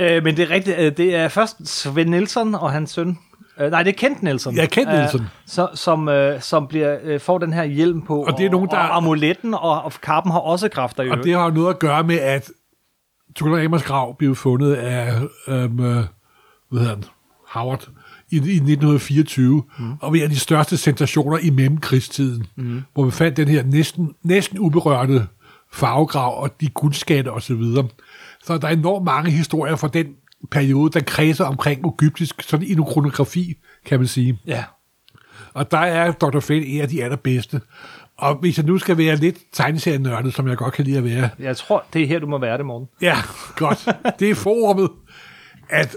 Øh, men det er rigtigt, øh, det er først Sven Nielsen og hans søn. Øh, nej, det er Kent Nielsen. Ja, Kent Nielsen. Øh, så, som, øh, som bliver, øh, får den her hjelm på. Og det er nogen, der- Og amuletten og, og kappen har også kræfter Og det har noget at gøre med, at Tucker Amers grav blev fundet af, øhm, øh, hvad hedder han, Howard, i, i 1924, mm. og var en af de største sensationer i mellemkrigstiden, mm. hvor man fandt den her næsten, næsten uberørte farvegrav og de guldskatte osv. Så, videre. så der er enormt mange historier fra den periode, der kredser omkring egyptisk, sådan en kronografi, kan man sige. Ja. Og der er Dr. Fate en af de allerbedste. Og hvis jeg nu skal være lidt tegneserienørdet, som jeg godt kan lide at være, Jeg tror, det er her, du må være det, morgen. Ja, godt. Det er forummet, at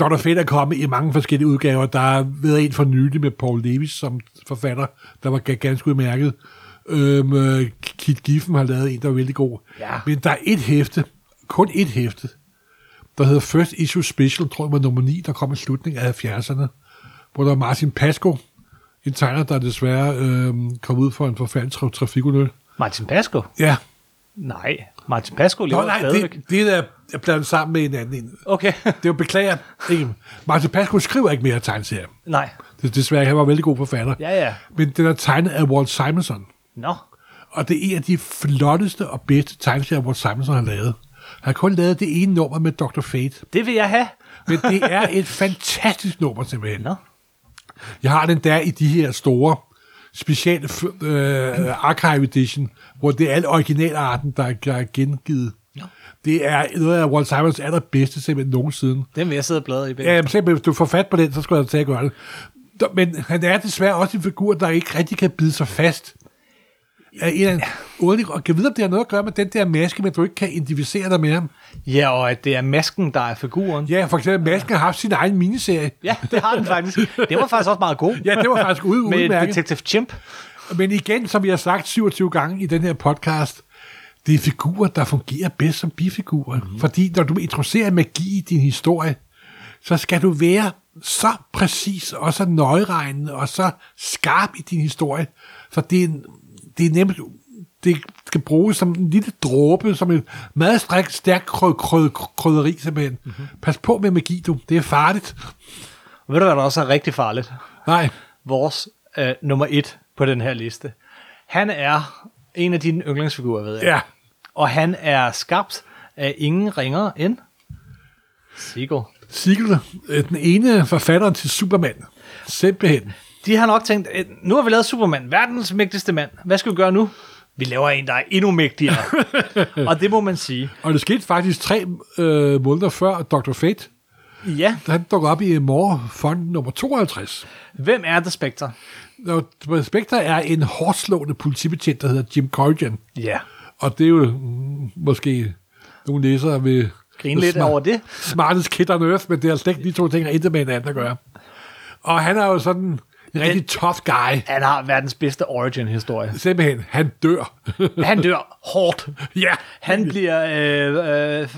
Dr. Fate er kommet i mange forskellige udgaver. Der har været en for nylig med Paul Davis som forfatter, der var ga- ganske udmærket. Øhm, øh, Kit Giffen har lavet en, der var vældig god. Ja. Men der er et hæfte, kun et hæfte, der hedder First Issue Special, tror jeg var nummer 9, der kom i slutningen af 70'erne, hvor der var Martin Pasco, en tegner, der desværre øhm, kom ud for en forfærdelig tra- trafikulykke. Martin Pasco? Ja, Nej, Martin Pasco lever Nå, nej, stadigvæk. det, det er er blandet sammen med en anden en. Okay. <laughs> Det er jo beklager. Ikke? Martin Pasco skriver ikke mere tegneserier. nej. Det er desværre, han var vældig god forfatter. Ja, ja. Men den er tegnet af Walt Simonson. Nå. Og det er en af de flotteste og bedste tegneserier, Walt Simonson har lavet. Han har kun lavet det ene nummer med Dr. Fate. Det vil jeg have. Men det er <laughs> et fantastisk nummer simpelthen. Nå. Jeg har den der i de her store speciale f- øh, archive edition, hvor det er al originalarten, der er- gengivet. Det er noget af Walt Simons allerbedste simpelthen nogensinde. Den vil jeg sidde og bladre i. Ja, jamen, simpelthen, hvis du får fat på den, så skal jeg tage at gøre det. Men han er desværre også en figur, der ikke rigtig kan bide sig fast. Af en anden underlig, og kan vide, om det har noget at gøre med den der maske, men du ikke kan identificere dig med ham. Ja, og at det er masken, der er figuren. Ja, for eksempel, masken har haft sin egen miniserie. Ja, det har den faktisk. Det var faktisk også meget god. Ja, det var faktisk ude, Med. Detective Chimp. Men igen, som vi har sagt 27 gange i den her podcast, det er figurer, der fungerer bedst som bifigurer. Mm. Fordi når du introducerer magi i din historie, så skal du være så præcis og så nøjeregnende og så skarp i din historie. For det er, en- det er nemt, det skal bruges som en lille dråbe, som et meget stærk, stærk krød, krød, krydderi simpelthen. Mm-hmm. Pas på med magi, du. Det er farligt. Ved du, hvad der også er rigtig farligt? Nej. Vores øh, nummer et på den her liste. Han er en af dine yndlingsfigurer, ved jeg. Ja. Og han er skabt af ingen ringere end Siegel. Siegel, øh, den ene forfatteren til Superman. Simpelthen. De har nok tænkt, "Øh, nu har vi lavet Superman, verdens mægtigste mand. Hvad skal vi gøre nu? Vi laver en, der er endnu mægtigere. <laughs> og det må man sige. Og det skete faktisk tre øh, måneder før Dr. Fate. Ja, Han dukker op i Morfond nummer 52. hvem er The Spectre? Og Spectre er en hårdslående politibetjent, der hedder Jim Corrigan. Ja. Og det er jo mm, måske nogle læsere ved Grine lidt over det. smartest kid on earth, men det er slet ikke de to ting, der intet med hinanden at gøre. Og han er jo sådan rigtig tough guy. Han har verdens bedste origin-historie. Simpelthen, han dør. <laughs> Han dør hårdt. ja, Han bliver øh, øh,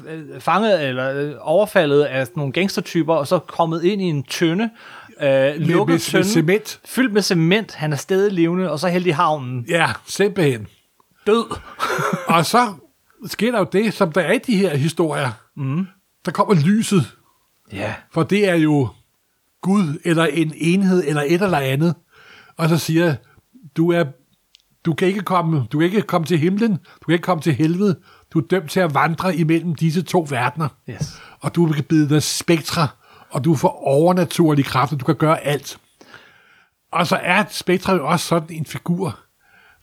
fanget eller øh, overfaldet af nogle gangstertyper, og så kommet ind i en tønde, øh, lukket med tønde, cement. fyldt med cement. Han er stadig levende, og så helt i havnen. ja, simpelthen. Død. <laughs> Og så sker der jo det, som der er i de her historier. Mm. Der kommer lyset, ja. for det er jo Gud, eller en enhed, eller et eller andet. Og så siger du er du kan ikke komme, du kan ikke komme til himlen, du kan ikke komme til helvede. Du er dømt til at vandre imellem disse to verdener. Yes. Og du kan bide dig spektre, og du får overnaturlige kræfter, du kan gøre alt. Og så er Spektre jo også sådan en figur,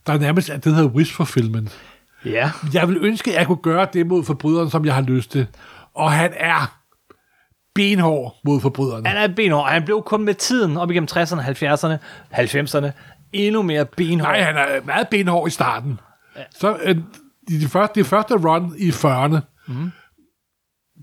der nærmest er det, der hedder wish fulfillment. Ja. Jeg vil ønske, at jeg kunne gøre det mod forbryderen, som jeg har lyst til. Og han er benhård mod forbryderne. Han er benhård. Han blev kun med tiden op igennem 60'erne, 70'erne, 90'erne endnu mere benhård. Nej, han er meget benhård i starten. Så øh, i det første, det første run i 40'erne, mm.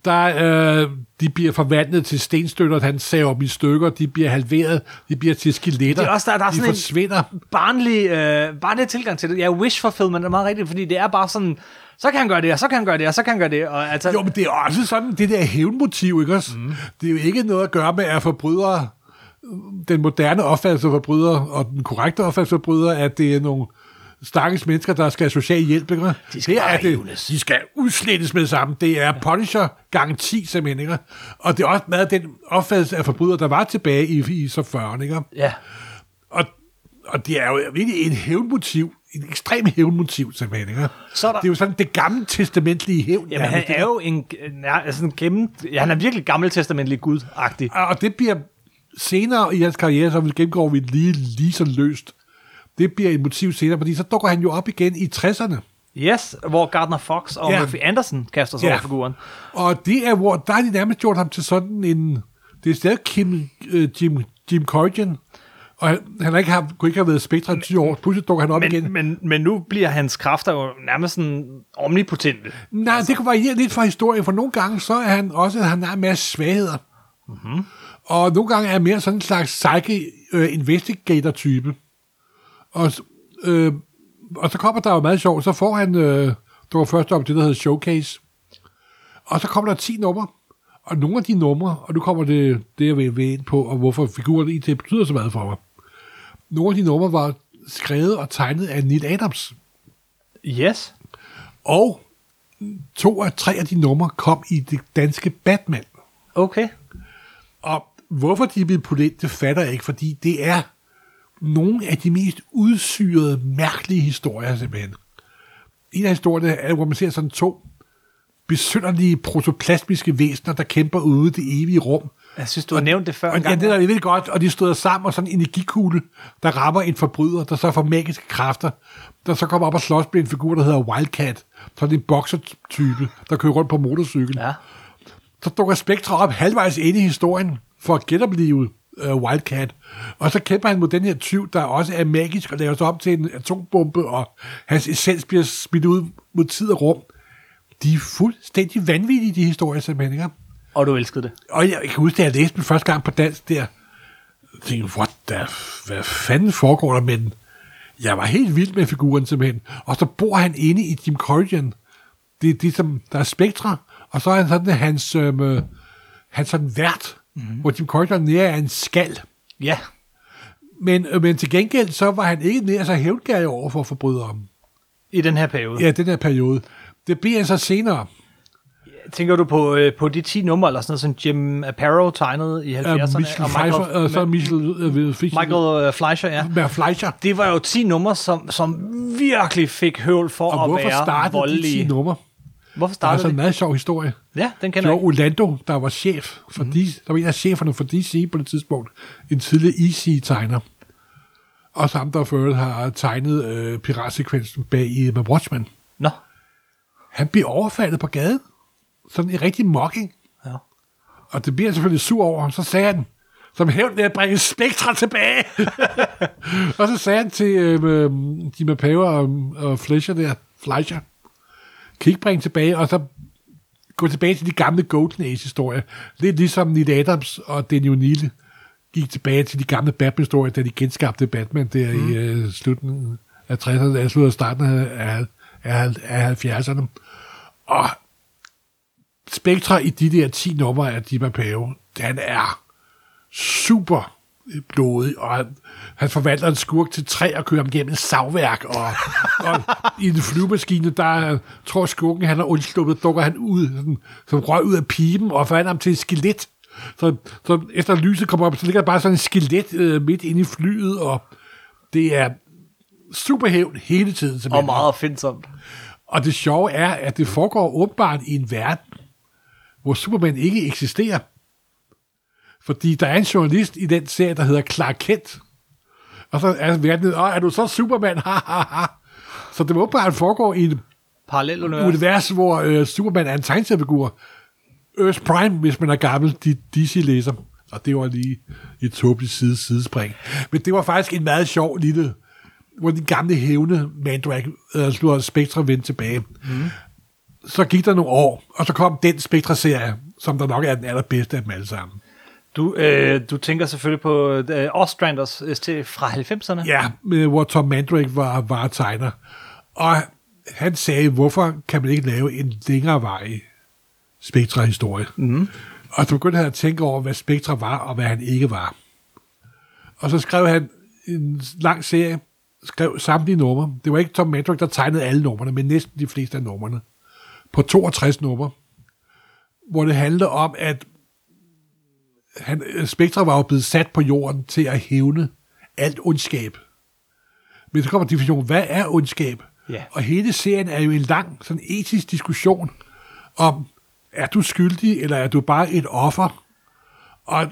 der øh, de bliver forvandlet til stenstøtter, han saver dem i stykker, de bliver halveret, de bliver til skeletter, Det er også der- der er de sådan en- forsvinder. barnlig, øh, barnlig tilgang til det. Ja, wish fulfillment er meget rigtigt, fordi det er bare sådan, så kan han gøre det, og så kan han gøre det, og så kan han gøre det. Og, altså, Jo, men det er også sådan, det der hævnmotiv, ikke også? Mm. Det er jo ikke noget at gøre med, at forbrydere, den moderne opfattelse af forbrydere, og den korrekte opfattelse af forbrydere, at det er nogle stakkels mennesker, der skal have social hjælp, ikke? De skal bare er det, de skal udslettes med det samme. Det er Punisher gang 10, simpelthen, ikke? Og det er også meget den opfattelse af forbrydere, der var tilbage i, i så 40'erne, ikke? ja. Og, og det er jo virkelig en hævnmotiv, en ekstrem hævnmotiv, simpelthen, ikke? Så er der- Det er jo sådan det gamle testamentlige hævn. Jamen, han er jo en, ja, altså en gennem, ja, han er virkelig gammeltestamentlig gud-agtig. Og det bliver senere i hans karriere, så gennemgår vi lige, lige så løst. Det bliver et motiv senere, fordi så dukker han jo op igen i 60'erne. Yes, hvor Gardner Fox og Ja. Murphy Anderson kaster sig ja. over figuren. Og det er, hvor der er de nærmest gjort ham til sådan en... Det er stadig Kim, øh, Jim, Jim Corrigan, og han, han har ikke haft, kunne ikke have været Spectre i 10 år. Pludselig dukker han op igen. Men, men, men nu bliver hans kræfter jo nærmest sådan omnipotente. Nej, det kan variere lidt fra historien, for nogle gange så er han også, han har en masse svagheder. Mm-hmm. Og nogle gange er han mere sådan en slags psyche øh, investigator-type. Og, øh, og så kommer der jo meget sjovt, så får han, øh, du var først op det, der hedder Showcase. Og så kommer der 10 numre, og nogle af de numre, og nu kommer det, det jeg vil ind på, og hvorfor figuren IT betyder så meget for mig. Nogle af de numre var skrevet og tegnet af Neil Adams. Yes. Og to af tre af de numre kom i det danske Batman. Okay. Og hvorfor de er blevet puttet ind, det fatter jeg ikke, fordi det er nogle af de mest udsyrede, mærkelige historier simpelthen. En af historierne er, hvor man ser sådan to besynderlige protoplasmiske væsener, der kæmper ude i det evige rum. Jeg synes, du har nævnt det før. Og en ja, gang. det er virkelig godt, og de støder sammen, og sådan en energikugle, der rammer en forbryder, der så får magiske kræfter, der så kommer op og slås med en figur, der hedder Wildcat, sådan en boksertype, der kører rundt på motorcykel. Ja. Så dukker Spectre op halvvejs ind i historien for at genopleve øh, Wildcat. Og så kæmper han mod den her tyv, der også er magisk og laver sig om til en atombombe, og hans essens bliver smidt ud mod tid og rum. De er fuldstændig vanvittige, de historier, simpelthen. Ikke? Og du elskede det. Og jeg, jeg kan huske, da jeg læste den første gang på dansk der, tænkte, what the, hvad fanden foregår der med den? Jeg var helt vild med figuren simpelthen. Og så bor han inde i Jim Corrigan. Det er det, som, der er spektre. Og så er han sådan hans, øhm, hans sådan vært, mm-hmm. hvor Jim Corrigan nær er en skal. Ja. Men, øh, men til gengæld, så var han ikke nær så hævdgærig over for forbrydere. I den her periode. Ja, den her periode. Det bliver han så senere. Tænker du på, øh, på de 10 numre, eller sådan noget, som Jim Aparo tegnede i 70'erne? Uh, Michael og Pfeiffer, og så Michael, uh, Michael øh, Fleischer, ja. Med Fleischer. Det var jo 10 numre, som, som virkelig fik høvl for Og at hvorfor være startede de 10 voldelige. numre? Hvorfor Der er startede sådan en det? meget sjov historie. Ja, den kender Joe jeg. Orlando, der var chef for mm. DC, der var en af cheferne for DC på det tidspunkt, en tidlig EC-tegner. Og sammen der øvrigt har tegnet øh, piratsekvensen bag i med Watchmen. Nå. Han bliver overfaldet på gaden. Sådan en rigtig mocking. Ja. Og det bliver han selvfølgelig sur over. Så sagde han, som hævn vil jeg bringe Spektra tilbage. <laughs> og så sagde han til øh, øh, Jim Aparo og, og Fleischer der, Fleischer, kan I ikke bringe tilbage, og så gå tilbage til de gamle Golden Age-historier. Lidt ligesom Neil Adams og Danny O'Neill gik tilbage til de gamle Batman-historier, da de genskabte Batman der mm. i øh, slutningen af 60'erne, altså slutningen af starten af, af, af 70'erne. Og Spektra i de der 10 numre af Jim Aparo, den er super blodig, og han, han forvandler en skurk til træ og kører ham gennem et savværk, og, og i en flyvemaskine, der tror skurken, han er undsluppet, dukker han ud, sådan, som røg ud af pipen, og forvandler ham til et skelet. Så, så efter lyset kommer op, så ligger der bare sådan et skelet øh, midt inde i flyet, og det er super hævn hele tiden. Og simpelthen. meget opfindsomt. Og det sjove er, at det foregår åbenbart i en verden, hvor Superman ikke eksisterer. Fordi der er en journalist i den serie, der hedder Clark Kent. Og så er verden, Åh, er du så Superman? <laughs> Ha, ha, ha. Så det må åbenbart foregå i et Parallel univers. univers, hvor øh, Superman er en tegneseriefigur. Earth Prime, hvis man er gammel de, DC-læser. Og det var lige et tåbeligt side, sidespring. Men det var faktisk en meget sjov lille, hvor den gamle hævne Mandrake øh, slog Spectre vendte tilbage. Mm. Så gik der nogle år, og så kom den Spectre-serie, som der nok er den allerbedste af dem alle sammen. Du, øh, du tænker selvfølgelig på øh, Ostranders ST fra 90'erne. Ja, med, hvor Tom Mandrake var, var tegner. Og han sagde, hvorfor kan man ikke lave en længere vej Spectra-historie? Mm. Og så begyndte han at tænke over, hvad Spectra var, og hvad han ikke var. Og så skrev han en lang serie, skrev samtlige numre. Det var ikke Tom Mandrake, der tegnede alle numrene, men næsten de fleste af numrene. På 62 numre, hvor det handlede om, at han, Spectra var jo blevet sat på jorden til at hævne alt ondskab. Men så kommer definitionen, hvad er ondskab? Ja. Og hele serien er jo en lang sådan etisk diskussion om, er du skyldig, eller er du bare et offer? Og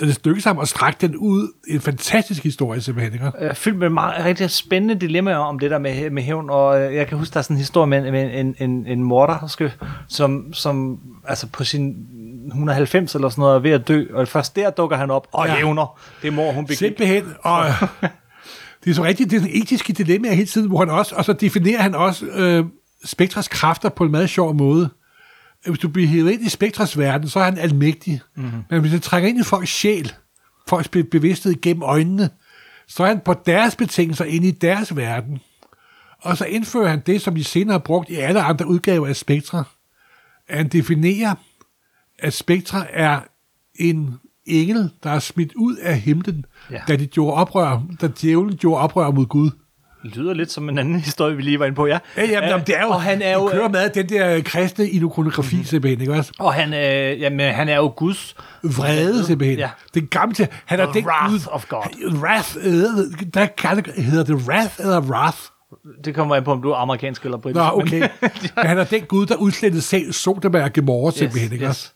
det, lykkes ham at strække den ud. En fantastisk historie, simpelthen. Ikke? øh, fyldt med meget rigtig spændende dilemmaer om det der med, med hævn, og øh, jeg kan huske, der er sådan en historie med, med en, en, en morder, som, som altså på sin 190 eller sådan noget er ved at dø, og først der dukker han op og Ja. ja. hævner det mor, hun begik. Simpelthen. Og <laughs> det er så rigtigt, det er sådan etiske dilemmaer hele tiden, hvor han også, og så definerer han også øh, Spektras kræfter på en meget sjov måde. Hvis du bliver hævet ind i Spektras verden, så er han almægtig. Mm-hmm. Men hvis du trænger ind i folks sjæl, folks be- bevidsthed gennem øjnene, så er han på deres betingelser inde i deres verden. Og så indfører han det, som de senere har brugt i alle andre udgaver af Spektra. Han definerer, at Spektra er en engel, der er smidt ud af himlen. Ja. da de gjorde oprør, da djævlen gjorde oprør mod Gud. Det lyder lidt som en anden <laughs> historie, vi lige var inde på, ja. Ja, jamen, Øh, øh, det er jo, og han er jo, kører med den der kristne ikonografi mm-hmm. simpelthen, ikke også? og han, øh, jamen, han er jo Guds Vrede simpelthen. Ja. Den gamle, han er den wrath Gud, of God. Wrath, øh, der kan, hedder det wrath eller wrath? Det kommer an på, om du er amerikansk eller britisk. Nå, okay. <laughs> Men han er den Gud, der udslettede selv Sodoma og Gomorra simpelthen, ikke yes. også?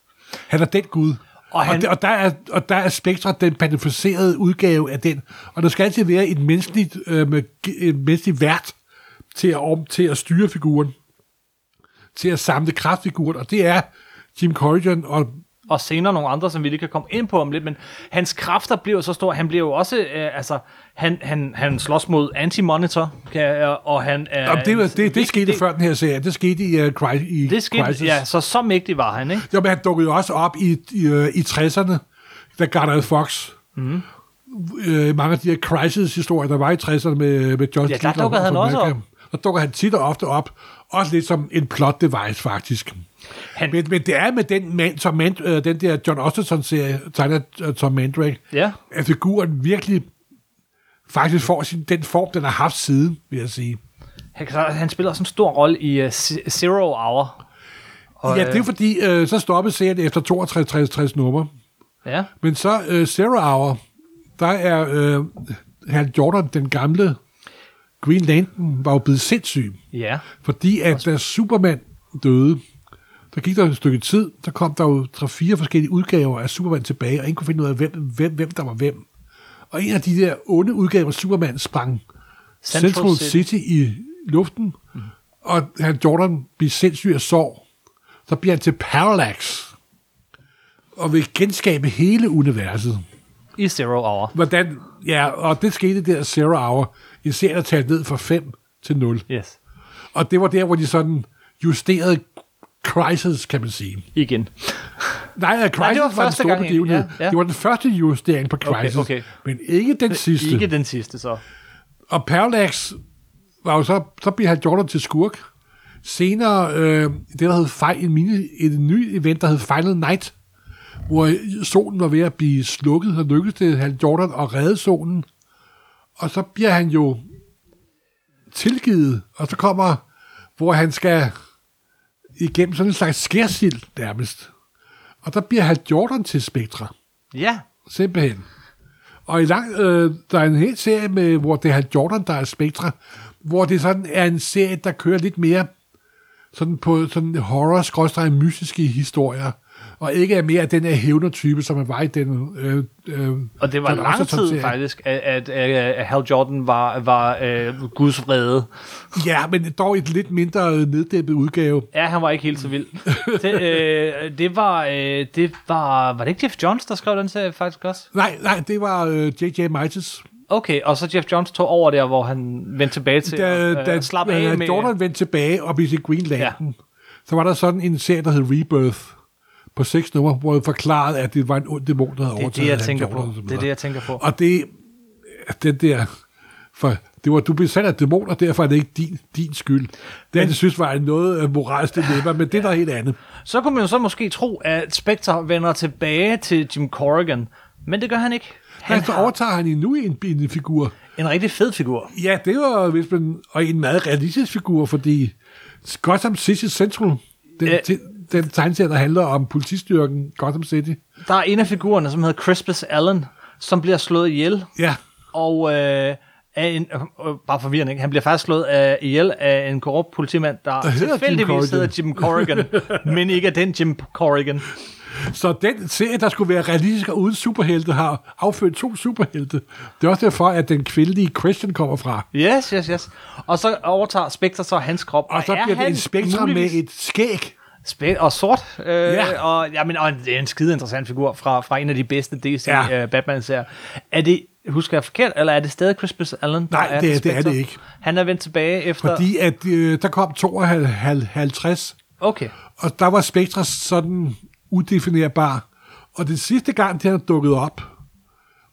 Han er den Gud. Og, han- og, der er, og der er Spektra den personificerede udgave af den. Og der skal altid være et menneskeligt, øh, et menneskeligt vært til at, om, til at styre figuren. Til at samle kraftfiguren. Og det er Jim Corrigan og og senere nogle andre, som vi lige kan komme ind på om lidt, men hans kræfter bliver jo så store. Han bliver jo også, øh, altså, han, han, han slås mod Anti-Monitor, kan- og han er... Jamen, det, var- det, det, vigtig skete del- før den her serie. Det skete i, uh, cri- i Det skete, Crisis. ja, så så mægtig var han, ikke? Jo, men han dukkede jo også op i, i, øh, i 60'erne, da Garner Fox. Mm. Øh, mange af de her Crisis-historier, der var i 60'erne med, med John Ja, der dukker han og også Malcolm. op. Der dukker han tit og ofte op. Også lidt som en plot device, faktisk. Han, Men, men det er med den, man, Tom Man, øh, den der John Osterson-serie, tegnet af Tom Mandrake, ja, at figuren virkelig faktisk får sin, den form, den har haft siden, vil jeg sige. han, han spiller også en stor rolle i uh, Zero Hour. Og, ja, det er fordi, øh, så stoppede serien efter 62-60 numre. Ja, Men så øh, Zero Hour, der er øh, Hal Jordan, den gamle Green Lantern, var jo blevet sindssyg. ja. Fordi at da Superman døde, der gik der et stykke tid, der kom der jo tre fire forskellige udgaver af Superman tilbage, og ingen kunne finde ud af, hvem, hvem, hvem der var hvem. Og en af de der onde udgaver af Superman sprang Central Central, City. City. I luften, mm. og han Jordan bliver sindssyg af sorg. Så bliver han til Parallax, og vil genskabe hele universet. I Zero Hour. Hvordan, ja, og det skete der Zero Hour, en serie, der talte ned fra 5 til 0. Yes. Og det var der, hvor de sådan justerede Crisis, kan man sige. Igen. Nej, Crisis Nej, det var var, den første store gang, begivenhed. ja, ja. Det var den første justering på Crisis, okay. men ikke den sidste. Ikke den sidste, så. Og Parallax var jo så, så bliver han Jordan til skurk. Senere, øh, det der hed en mini, et nyt event, der hed Final Night, hvor solen var ved at blive slukket, og lykkedes det han Jordan at redde solen. Og så bliver han jo tilgivet, og så kommer, hvor han skal igennem sådan en slags skærsild nærmest. Og der bliver han Jordan til Spectra. Ja, Simpelthen. Og i lang, øh, der er en hel serie, med, hvor det er Jordan, der er Spectra, hvor det sådan er en serie, der kører lidt mere sådan på sådan horror mystiske historier, og ikke er mere af den her hævner-type, som er var i den... Øh, øh, og det var den lang tid faktisk, at, at, at, Hal Jordan var, var øh, Guds vrede. Ja, men dog et lidt mindre neddæmpet udgave. Ja, han var ikke helt så vild. det, øh, det var, øh, det var, var det ikke Jeff Jones, der skrev den serie faktisk også? Nej, nej, det var øh, J.J. Mites. Okay, og så Jeff Jones tog over der, hvor han vendte tilbage til Da, da øh, slappe af øh, med... Jordan vendte tilbage i sin Green Lantern, ja. så var der sådan en serie, der hed Rebirth, på seks numre, hvor det forklarede, at det var en dæmon, der havde Det er overtaget det, jeg tænker på. Det er det, jeg tænker på. Og det, den der, for det var, du blev sat af dæmoner, derfor er det ikke din, din skyld. Det, jeg synes, var noget øh, moralsk dilemma, men det er noget helt andet. Så kunne man jo så måske tro, at Spectre vender tilbage til Jim Corrigan, men det gør han ikke. Han Han så har overtager han endnu en, en figur. en rigtig fed figur. Ja, det var hvis man, og en meget realistisk figur, fordi Gotham City Central, den, Ja. ja. Den tegneserie, der handler om politistyrken Gotham City. Der er en af figurerne, som hedder Crispus Allen, som bliver slået ihjel, Ja, og øh, af en, øh, øh, bare forvirrende, ikke? han bliver faktisk slået af, ihjel af en korrupt politimand, der, Der hedder tilfældigvis hedder Jim Corrigan, <laughs> men ikke af den Jim Corrigan. så den serie, der skulle være realistisk og uden superhelte, har affødt to superhelte. Det er også derfor, at den kvindelige Christian kommer fra. Yes, yes, yes. Og så overtager Spectre så hans krop. Og så er bliver det en spektrum med muligvis- et skæg. Spæ- og sort. Øh, Ja. Og, jamen, og det er en skide interessant figur fra, fra en af de bedste DC Ja. uh, Batman-serier. Er det, husker jeg forkert, eller er det stadig Crispus Allen? Nej, er det er- det er Spectre? det ikke. Han er vendt tilbage efter... Fordi at øh, der kom 52, Okay. og der var Spectra sådan udefinerbar. Og den sidste gang, det har dukket op,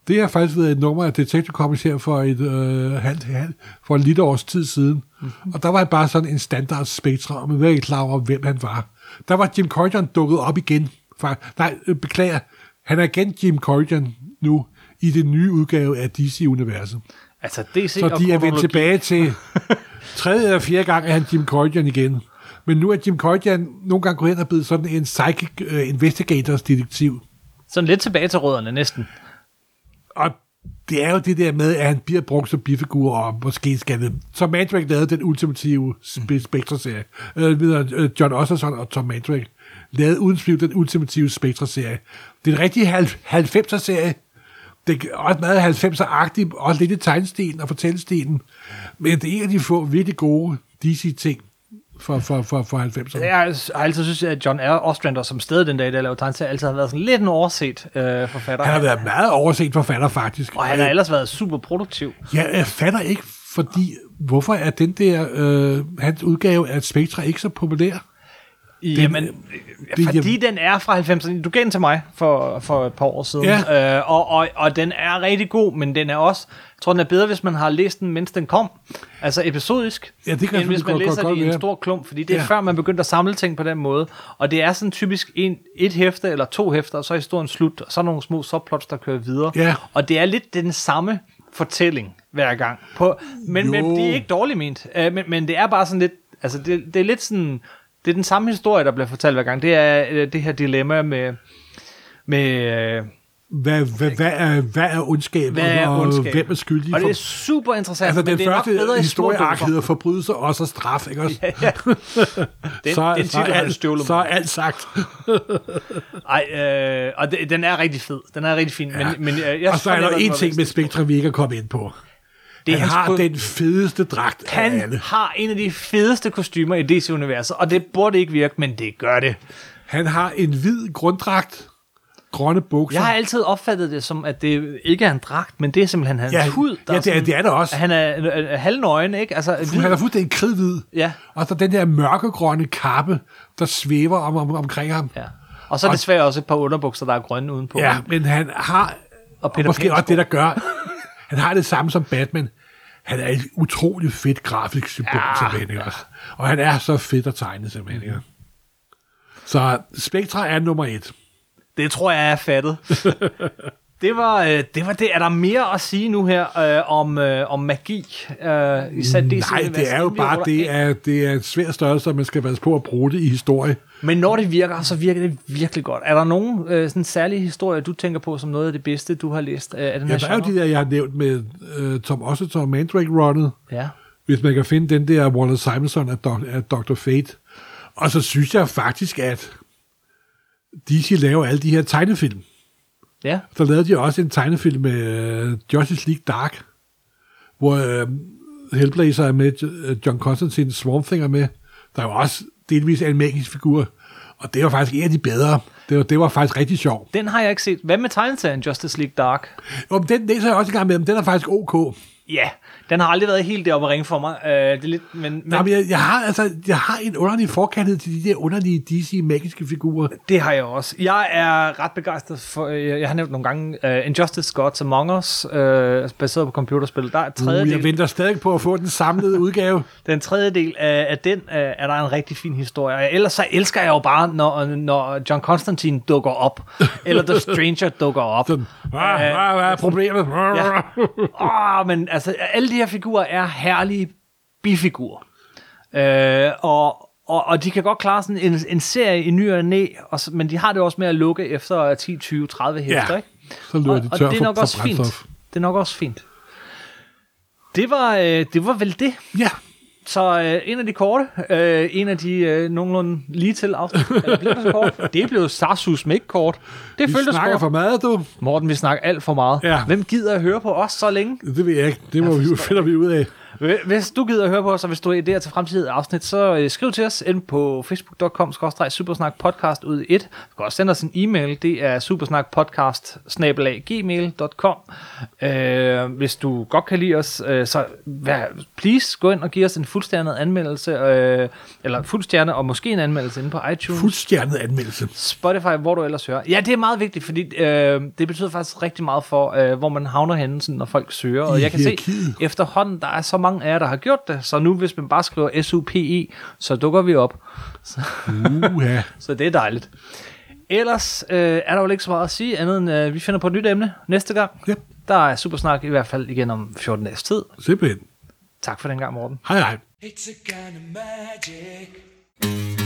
det har faktisk været et nummer af Detective Comics her for et, øh, halvt, halvt, for en lille års tid siden. Mm-hmm. Og der var han bare sådan en standard Spectra, og man var ikke klar over, hvem han var. Der var Jim Corrigan dukket op igen. For, nej, øh, beklager. Han er igen Jim Corrigan nu i det nye udgave af DC-universet. Altså, DC Så de er vendt tilbage til <laughs> tredje eller fjerde gang, er han Jim Corrigan igen. Men nu er Jim Corrigan nogle gange gået hen og blevet sådan en psychic uh, investigators detektiv. Sådan lidt tilbage til rødderne, næsten. Og det er jo det der med, at han bliver brugt som bifigur, og måske skal det... Tom Mandrake lavede den ultimative spe- Spectre-serie. Øh, øh, John Osserson og Tom Mandrake lavede uden tvivl den ultimative Spectre-serie. Det er en rigtig 90'er-serie. Det er også meget 90'er-agtigt, også lidt i tegnestilen og fortællestilen. Men det er en af de få virkelig gode DC-ting, for, for, for, for 90'erne. Jeg har altid synes, at John R. Ostrander, som stadig den dag, der laver tegneserier, altid har været sådan lidt en overset øh, forfatter. Han har været meget overset forfatter, faktisk. og han har ellers været super produktiv. Jeg, jeg fatter ikke, fordi... Hvorfor er den der... Øh, hans udgave af Spectra ikke så populær? Jamen, det- fordi den er fra 90'erne. Du gav den til mig for, for et par år siden. Ja. Øh, og, og, og den er rigtig god, men den er også... Jeg tror, den er bedre, hvis man har læst den, mens den kom. Altså episodisk. Ja, det kan end hvis man godt- læser godt det i en stor klump. Fordi det er Ja. før, man begyndte at samle ting på den måde. Og det er sådan typisk en, et hæfte eller to hæfter, og så er historien slut. Og så er nogle små subplots, der kører videre. Ja. Og det er lidt den samme fortælling hver gang. På, men, men det er ikke dårligt ment. Uh, men, men det er bare sådan lidt... Altså, det, det er lidt sådan... Det er den samme historie, der bliver fortalt hver gang. Det er øh, det her dilemma med... med øh, Hvad, hvad, hvad, er, hvad er ondskab, hvad er og ondskab? hvem er skyldig? Og det er super interessant, altså, men den det er nok bedre historieark hedder Forbrydelse og så straf, ikke også? <laughs> Ja, ja. <laughs> Den, så, den så, er titel du alt, stjålet så er alt sagt. <laughs> Ej, øh, og det, den er rigtig fed. Den er rigtig fin. Men, men øh, jeg og så er der en ting med Spectra, vi ikke er kommet ind på. Det Han har ko- den fedeste dragt af Han alle. har en af de fedeste kostymer i DC-universet, og det burde ikke virke, men det gør det. Han har en hvid grunddragt, grønne bukser. Jeg har altid opfattet det som, at det ikke er en dragt, men det er simpelthen hans Ja, hud. ja, det er- sådan- det er det også. Han er, halvnøgen, ikke? Altså, hvid. Han er fuldstændig kridhvid. Ja. Og så den der mørkegrønne kappe, der svæver om, om, omkring ham. Ja. Og så er det desværre også et par underbukser, der er grønne udenpå. Ja, men han har, Og Peter måske Pan også det, der gør, <laughs> han har det samme som Batman. Han er et utroligt fedt grafisk symbol, ja, Ja. simpelthen, ikke også? Og han er så fedt at tegne, simpelthen, ikke? Så Spectra er nummer et. Det tror jeg er fattet. <laughs> det, var, øh, det var det. Er der mere at sige nu her øh, om, øh, om magi? Øh, især DC Nej, det er jo bare, det er, det er en svær størrelse, og man skal passe på at bruge det i historie. Men når det virker, så virker det virkelig godt. Er der nogen øh, sådan særlige historier, du tænker på som noget af det bedste, du har læst øh, af den Ja, her der er jo genre? de der, jeg har nævnt med uh, Tom Osseter og Mandrake-runnet. Ja. hvis man kan finde den der Wallace Simonson af, Do- af Dr. Fate. Og så synes jeg faktisk, at DC laver alle de her tegnefilm. Ja. Så lavede de også en tegnefilm med uh, Justice League Dark, hvor uh, Hellblazer er med, uh, John Constantine, Swamp Thing er med. Der er jo også delvis en magisk figur. Og det var faktisk en af de bedre. Det var, det var faktisk rigtig sjovt. Den har jeg ikke set. Hvad med tegneserien Justice League Dark? Og den læser jeg også i gang med, men den er faktisk ok. Ja, den har aldrig været helt deroppe at ringe for mig. Øh, det er lidt, men, men Nej, men jeg, jeg, har, altså, jeg har en underlig forkærlighed til de der underlige DC magiske figurer. Det har jeg også. Jeg er ret begejstret for, øh, jeg har nævnt nogle gange, uh, Injustice Gods Among Us, uh, baseret på computerspil. Der er tredje Uh, jeg del, venter stadig på at få den samlede <laughs> udgave. den tredje del af, af den uh, er der en rigtig fin historie. Og Ellers så elsker jeg jo bare, når, når John Constantine dukker op, <laughs> eller The Stranger dukker op. Sådan, hvad, hvad, hvad er problemet? <laughs> Ja. Åh, men altså, alle de her figurer er herlige bifigurer. Øh, og, og, og de kan godt klare sådan en, en serie i ny og næ, og, så- men de har det også med at lukke efter 10, 20, 30 hæfter, Ja, ikke? så løber og, de og tør det er for, nok for også brændstof. fint. Det er nok også fint. Det var, øh, det var vel det. Ja, Så øh, en af de korte, øh, en af de øh, nogenlunde lige til afsnit, eller blev det så kort? <laughs> Det blev Sarsus ikke kort. Det vi føltes snakker kort. for meget, du. Morten, vi snakker alt for meget. Ja. Hvem gider at høre på os så længe? Det ved jeg ikke. Det må vi, finder vi ud af. Hvis du gider at høre på os, og hvis du har idéer til fremtidige afsnit, så øh, skriv til os ind på facebook.com supersnak podcast ud i et. Du kan også sende os en e-mail, det er supersnakpodcast gmail.com. Øh, hvis du godt kan lide os, øh, så vær, please gå ind og giv os en fuldstjernet anmeldelse, øh, eller fuldstjerne og måske en anmeldelse inde på iTunes. Fuldstjernet anmeldelse. Spotify, hvor du ellers hører. Ja, det er meget vigtigt, fordi øh, det betyder faktisk rigtig meget for, øh, hvor man havner henne, sådan, når folk søger. Og I jeg kan se, efterhånden, der er så mange af jer, der har gjort det, så nu hvis man bare skriver SUPE, så dukker vi op. Så, Uha. <laughs> så det er dejligt. Ellers øh, er der jo ikke så meget at sige, andet end øh, vi finder på et nyt emne næste gang. Yep. Der er Supersnak i hvert fald igen om 14 dages tid. Simpelthen. Tak for den gang, Morten. Hej hej. It's a kind of magic.